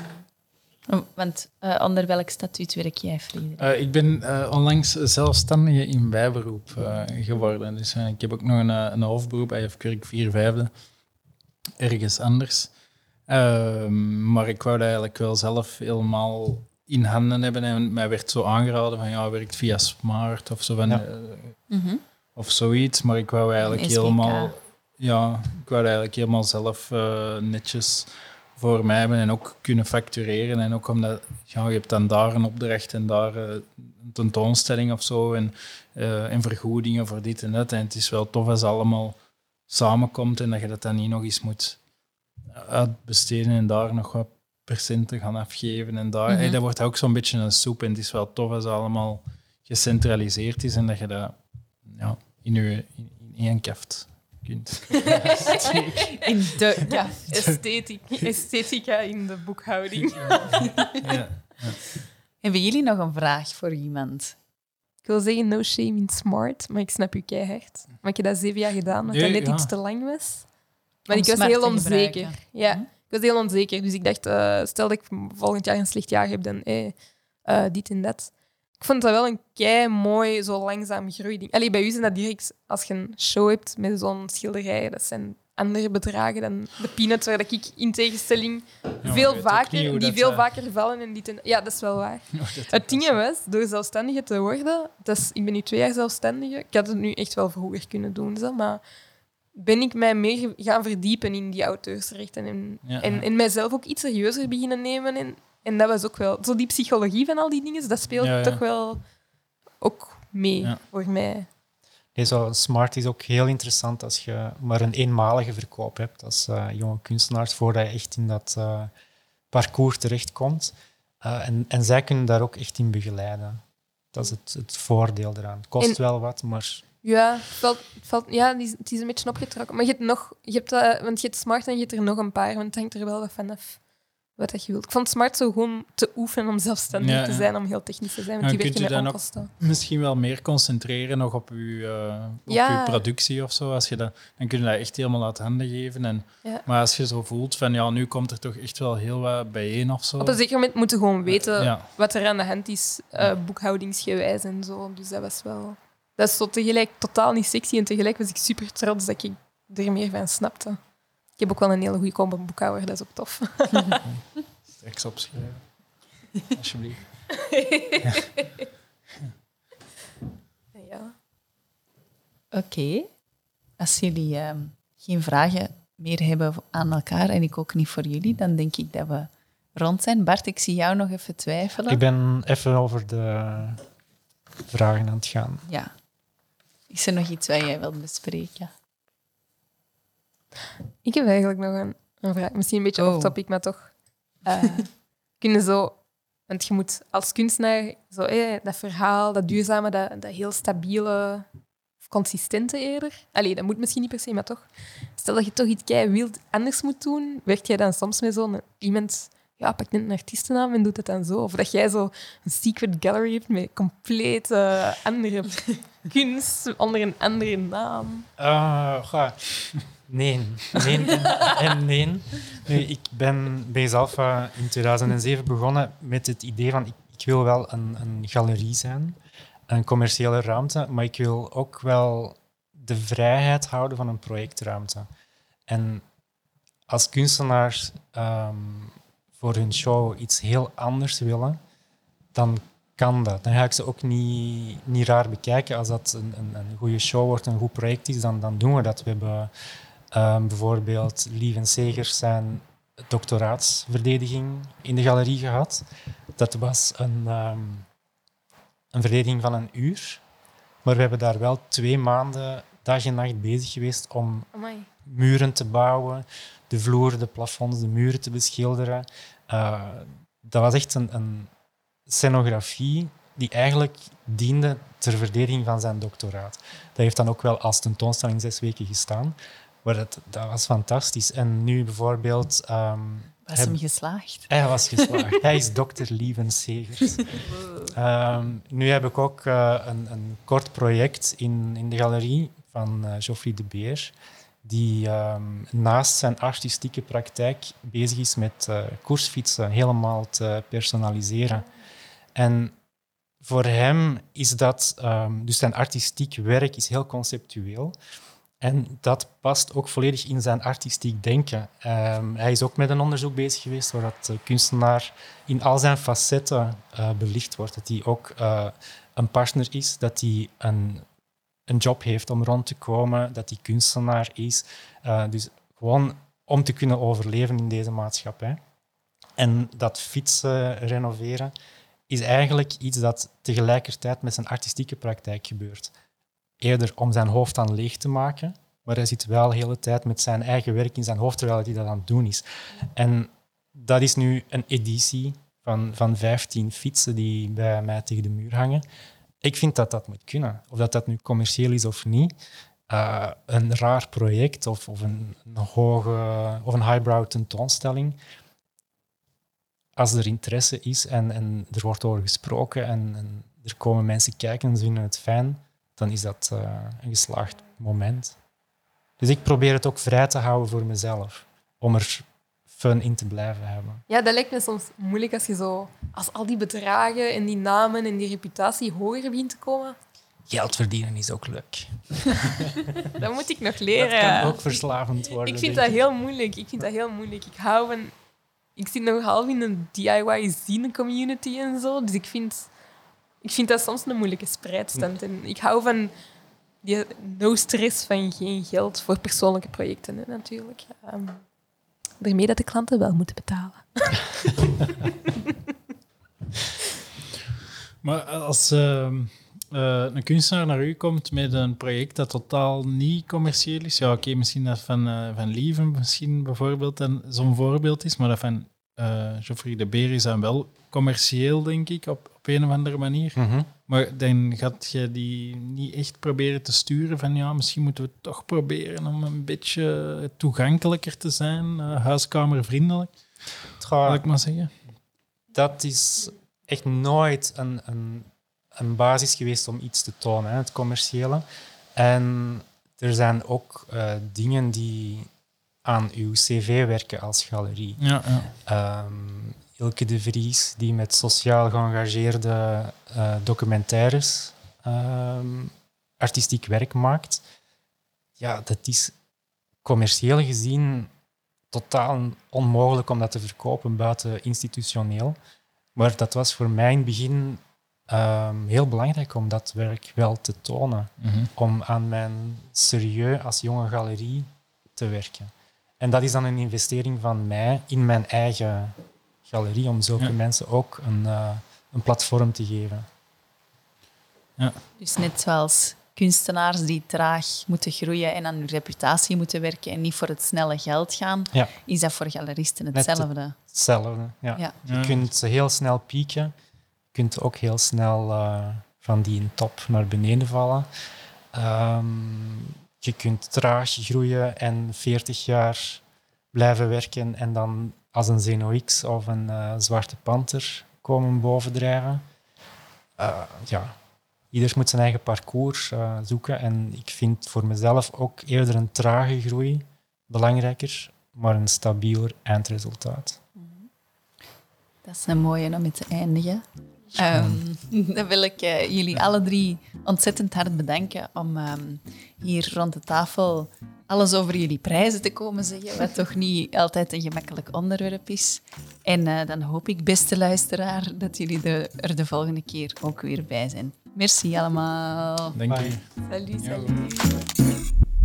Speaker 1: Want eh, onder welk statuut werk jij, Frederik?
Speaker 3: Eh, ik ben eh, onlangs zelfstandige in bijberoep eh, geworden. Dus ik heb ook nog een, een hoofdberoep, IF Kurk 4 vijfde, ergens anders. Ehm, maar ik wou dat eigenlijk wel zelf helemaal in handen hebben. En mij werd zo aangeraden van ja, werkt via Smart of zo van,
Speaker 4: Ja.
Speaker 1: Mhm.
Speaker 3: of zoiets. Maar ik wou eigenlijk helemaal, ja, ik wou eigenlijk helemaal zelf eh, netjes voor mij hebben en ook kunnen factureren. En ook omdat ja, je hebt dan daar een opdracht en daar eh, een tentoonstelling of zo en, en vergoedingen voor dit en dat. En het is wel tof als het allemaal samenkomt en dat je dat dan niet nog eens moet uitbesteden en daar nog wat procenten gaan afgeven. En daar,
Speaker 1: Mhm.
Speaker 3: hey, dat wordt ook zo'n beetje een soep en het is wel tof als het allemaal gecentraliseerd is en dat je dat ja, in, je, in, in één kaft kunt. <laughs>
Speaker 1: In de... <laughs> Ja.
Speaker 2: Esthetic, esthetica in de boekhouding.
Speaker 3: ja.
Speaker 1: Hebben jullie nog een vraag voor iemand?
Speaker 2: Ik wil zeggen no shame in smart, maar ik snap je keihard. Maar ik heb dat zeven jaar gedaan, omdat
Speaker 3: Nee,
Speaker 2: dat net
Speaker 3: ja.
Speaker 2: iets te lang was. Maar
Speaker 1: Om
Speaker 2: ik was heel onzeker. Ja.
Speaker 1: Hm?
Speaker 2: ik was heel onzeker. Dus ik dacht, uh, stel dat ik volgend jaar een slecht jaar heb, dan eh, uh, dit en dat. Ik vond dat wel een kei mooi, zo langzaam groeiding. Allee, bij u zijn dat direct, als je een show hebt met zo'n schilderij, dat zijn andere bedragen dan de peanuts, waar ik in tegenstelling veel vaker, die veel vaker vallen. En die ten... Ja, dat is wel waar. <laughs> het ding was, door zelfstandige te worden, dus ik ben nu twee jaar zelfstandige, ik had het nu echt wel vroeger kunnen doen, zo, maar ben ik mij meer gaan verdiepen in die auteursrechten en, en, en mijzelf ook iets serieuzer beginnen nemen. En, en dat was ook wel... Zo die psychologie van al die dingen, dat speelt toch wel ook mee voor mij.
Speaker 4: Nee, zo smart is ook heel interessant als je maar een eenmalige verkoop hebt als uh, jonge kunstenaars, voordat je echt in dat uh, parcours terechtkomt. Uh, en, en zij kunnen daar ook echt in begeleiden. Dat is het, het voordeel eraan. Het kost wel wat, maar...
Speaker 2: Ja, het valt, valt, ja, het is een beetje opgetrokken. Maar je hebt nog... Je hebt, want je hebt smart en je hebt er nog een paar, want het hangt er wel wat vanaf wat je wilt. Ik vond het smart zo gewoon te oefenen om zelfstandig te zijn, om heel technisch te zijn. Want die werken met onkosten.
Speaker 3: Misschien wel meer concentreren nog op je, uh, op uw productie of zo. Als je dat, dan kun je dat echt helemaal uit handen geven. En, Maar als je zo voelt van ja, nu komt er toch echt wel heel wat bijeen of zo.
Speaker 2: Op een zeker moment moeten gewoon weten wat er aan de hand is, uh, boekhoudingsgewijs en zo. Dus dat was wel. Dat is zo tegelijk totaal niet sexy en tegelijk was ik super trots dat ik er meer van snapte. Ik heb ook wel een hele goede combo boekhouder, dat is ook tof. <laughs>
Speaker 3: Straks opschrijven. <laughs> Alsjeblieft.
Speaker 2: ja.
Speaker 1: Oké. Als jullie ehm, geen vragen meer hebben aan elkaar en ik ook niet voor jullie, dan denk ik dat we rond zijn. Bart, ik zie jou nog even twijfelen.
Speaker 4: Ik ben even over de vragen aan het gaan.
Speaker 1: Ja. Is er nog iets wat jij wilt bespreken?
Speaker 2: Ik heb eigenlijk nog een, een vraag. Misschien een beetje oh. off-topic, maar toch. Uh, <laughs> kunnen zo... Want je moet als kunstenaar zo, eh, dat verhaal, dat duurzame, dat, dat heel stabiele, consistente eerder. Allee, dat moet misschien niet per se, maar toch. Stel dat je toch iets kei wild anders moet doen, werk jij dan soms met zo'n iemand ja, pak net een artiestennaam en doet het dan zo. Of dat jij zo een secret gallery hebt met compleet andere <laughs> kunst onder een andere naam.
Speaker 4: Uh, Nee, nee en, nee. ik ben bij zelf in 2007 begonnen met het idee van ik, ik wil wel een, een, galerie zijn, een commerciële ruimte, maar ik wil ook wel de vrijheid houden van een projectruimte. En als kunstenaars ehm, voor hun show iets heel anders willen, dan kan dat. Dan ga ik ze ook niet, niet raar bekijken. Als dat een, een, een goede show wordt, een goed project is, dan, dan doen we dat. We hebben Um, bijvoorbeeld Lief en Segers zijn doctoraatsverdediging in de galerie gehad. Dat was een, um, een verdediging van een uur. Maar we hebben daar wel twee maanden dag en nacht bezig geweest om muren te bouwen, de vloer, de plafonds, de muren te beschilderen. Uh, dat was echt een, een scenografie die eigenlijk diende ter verdediging van zijn doctoraat. Dat heeft dan ook wel als tentoonstelling zes weken gestaan. Maar dat, dat was fantastisch. En nu bijvoorbeeld... Um,
Speaker 1: was hem geslaagd?
Speaker 4: Hij was geslaagd. <laughs> hij is dokter Lieven Segers. Um, nu heb ik ook uh, een, een, kort project in, in de galerie van uh, Geoffrey de Beer, die um, naast zijn artistieke praktijk bezig is met uh, koersfietsen helemaal te personaliseren. En voor hem is dat, um, dus zijn artistiek werk is heel conceptueel. En dat past ook volledig in zijn artistiek denken. Um, hij is ook met een onderzoek bezig geweest waar de kunstenaar in al zijn facetten uh, belicht wordt. Dat hij ook uh, een partner is, dat hij een, een job heeft om rond te komen, dat hij kunstenaar is. Dus gewoon om te kunnen overleven in deze maatschappij. En dat fietsen renoveren is eigenlijk iets dat tegelijkertijd met zijn artistieke praktijk gebeurt eerder om zijn hoofd aan leeg te maken, maar hij zit wel de hele tijd met zijn eigen werk in zijn hoofd terwijl hij dat aan het doen is. En dat is nu een editie van, van 15 fietsen die bij mij tegen de muur hangen. Ik vind dat dat moet kunnen. Of dat dat nu commercieel is of niet. Uh, een raar project of, of een, een, hoge of een highbrow tentoonstelling. Als er interesse is en, en er wordt over gesproken en, en er komen mensen kijken en ze vinden het fijn, dan is dat uh, een geslaagd moment. Dus ik probeer het ook vrij te houden voor mezelf. Om er fun in te blijven hebben.
Speaker 2: Ja, dat lijkt me soms moeilijk als je zo... Als al die bedragen en die namen en die reputatie hoger begint te komen.
Speaker 4: Geld verdienen is ook leuk. <laughs>
Speaker 2: Dat moet ik nog
Speaker 4: Dat
Speaker 2: leren.
Speaker 4: kan ook verslavend worden.
Speaker 2: Ik vind dat heel moeilijk. Ik vind dat heel moeilijk. Ik hou van... Ik zit nog half in een DIY-zine community en zo. Dus ik vind, ik vind dat soms een moeilijke spreidstand. En ik hou van die no-stress van geen geld voor persoonlijke projecten, hè, natuurlijk. Ehm daarmee dat de klanten wel moeten betalen. <laughs>
Speaker 3: Maar als ehm, eh, een kunstenaar naar u komt met een project dat totaal niet commercieel is, ja, oké, misschien dat van, eh, van Lieven misschien bijvoorbeeld een- zo'n voorbeeld is, maar dat van eh Geoffrey de Beer is dan wel commercieel, denk ik, op, op een of andere manier.
Speaker 4: Mhm.
Speaker 3: Maar dan gaat je die niet echt proberen te sturen van ja, misschien moeten we toch proberen om een beetje toegankelijker te zijn, eh, huiskamervriendelijk, laat ik maar zeggen.
Speaker 4: dat is echt nooit een, een, een basis geweest om iets te tonen, hè, het commerciële. En er zijn ook eh, dingen die aan uw cv werken als galerie.
Speaker 3: Ja, ja.
Speaker 4: Ehm, Ilke de Vries, die met sociaal geëngageerde eh, documentaires ehm, artistiek werk maakt. Ja, dat is commercieel gezien totaal onmogelijk om dat te verkopen buiten institutioneel. Maar dat was voor mij in het begin ehm, heel belangrijk om dat werk wel te tonen.
Speaker 3: Mhm.
Speaker 4: Om aan mijn serieus als jonge galerie te werken. En dat is dan een investering van mij in mijn eigen galerie, om zulke
Speaker 3: Ja.
Speaker 4: mensen ook een, eh, een platform te geven.
Speaker 1: Dus net zoals kunstenaars die traag moeten groeien en aan hun reputatie moeten werken en niet voor het snelle geld gaan,
Speaker 4: Ja.
Speaker 1: is dat voor galeristen hetzelfde.
Speaker 4: Hetzelfde. Ja.
Speaker 1: Ja.
Speaker 4: Je
Speaker 3: Ja.
Speaker 4: kunt heel snel pieken. Je kunt ook heel snel eh, van die top naar beneden vallen. Ehm, je kunt traag groeien en 40 jaar blijven werken en dan als een Zeno X of een eh, Zwarte Panter komen bovendrijven. Eh, ja, ieder moet zijn eigen parcours eh, zoeken en ik vind voor mezelf ook eerder een trage groei belangrijker, maar een stabieler eindresultaat.
Speaker 1: Dat is een mooie om mee te eindigen. Ehm, <laughs> dan wil ik eh, jullie alle drie ontzettend hard bedanken om ehm, hier rond de tafel alles over jullie prijzen te komen zeggen, wat toch niet altijd een gemakkelijk onderwerp is. En eh, dan hoop ik, beste luisteraar, dat jullie de- er de volgende keer ook weer bij zijn. Merci allemaal.
Speaker 3: Dank.
Speaker 2: Salut,
Speaker 3: Ja.
Speaker 2: salut.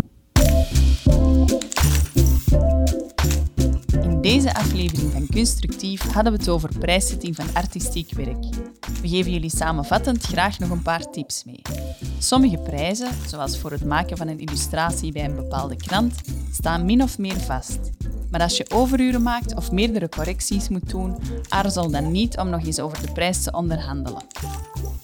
Speaker 1: Deze aflevering van Constructief hadden we het over prijszetting van artistiek werk. We geven jullie samenvattend graag nog een paar tips mee. Sommige prijzen, zoals voor het maken van een illustratie bij een bepaalde krant, staan min of meer vast. Maar als je overuren maakt of meerdere correcties moet doen, aarzel dan niet om nog eens over de prijs te onderhandelen.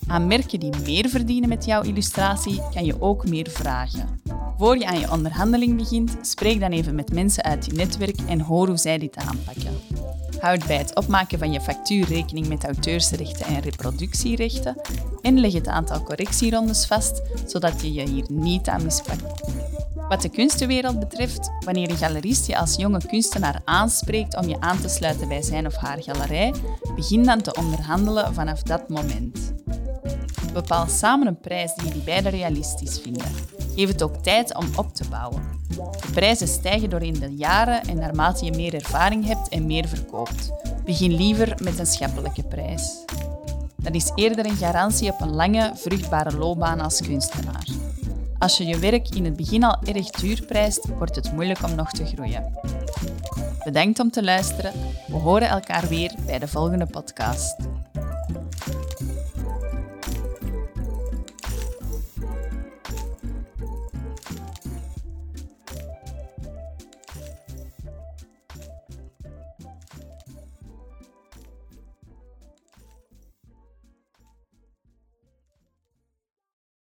Speaker 1: Aan merken die meer verdienen met jouw illustratie kan je ook meer vragen. Voor je aan je onderhandeling begint, spreek dan even met mensen uit je netwerk en hoor hoe zij dit aanpakken. Houd bij het opmaken van je factuur rekening met auteursrechten en reproductierechten en leg het aantal correctierondes vast, zodat je je hier niet aan mispakt. Wat de kunstenwereld betreft, wanneer een galerist je als jonge kunstenaar aanspreekt om je aan te sluiten bij zijn of haar galerij, begin dan te onderhandelen vanaf dat moment. Bepaal samen een prijs die jullie beiden realistisch vinden. Geef het ook tijd om op te bouwen. De prijzen stijgen door in de jaren en naarmate je meer ervaring hebt en meer verkoopt. Begin liever met een schappelijke prijs. Dat is eerder een garantie op een lange, vruchtbare loopbaan als kunstenaar. Als je je werk in het begin al erg duur prijst, wordt het moeilijk om nog te groeien. Bedankt om te luisteren. We horen elkaar weer bij de volgende podcast.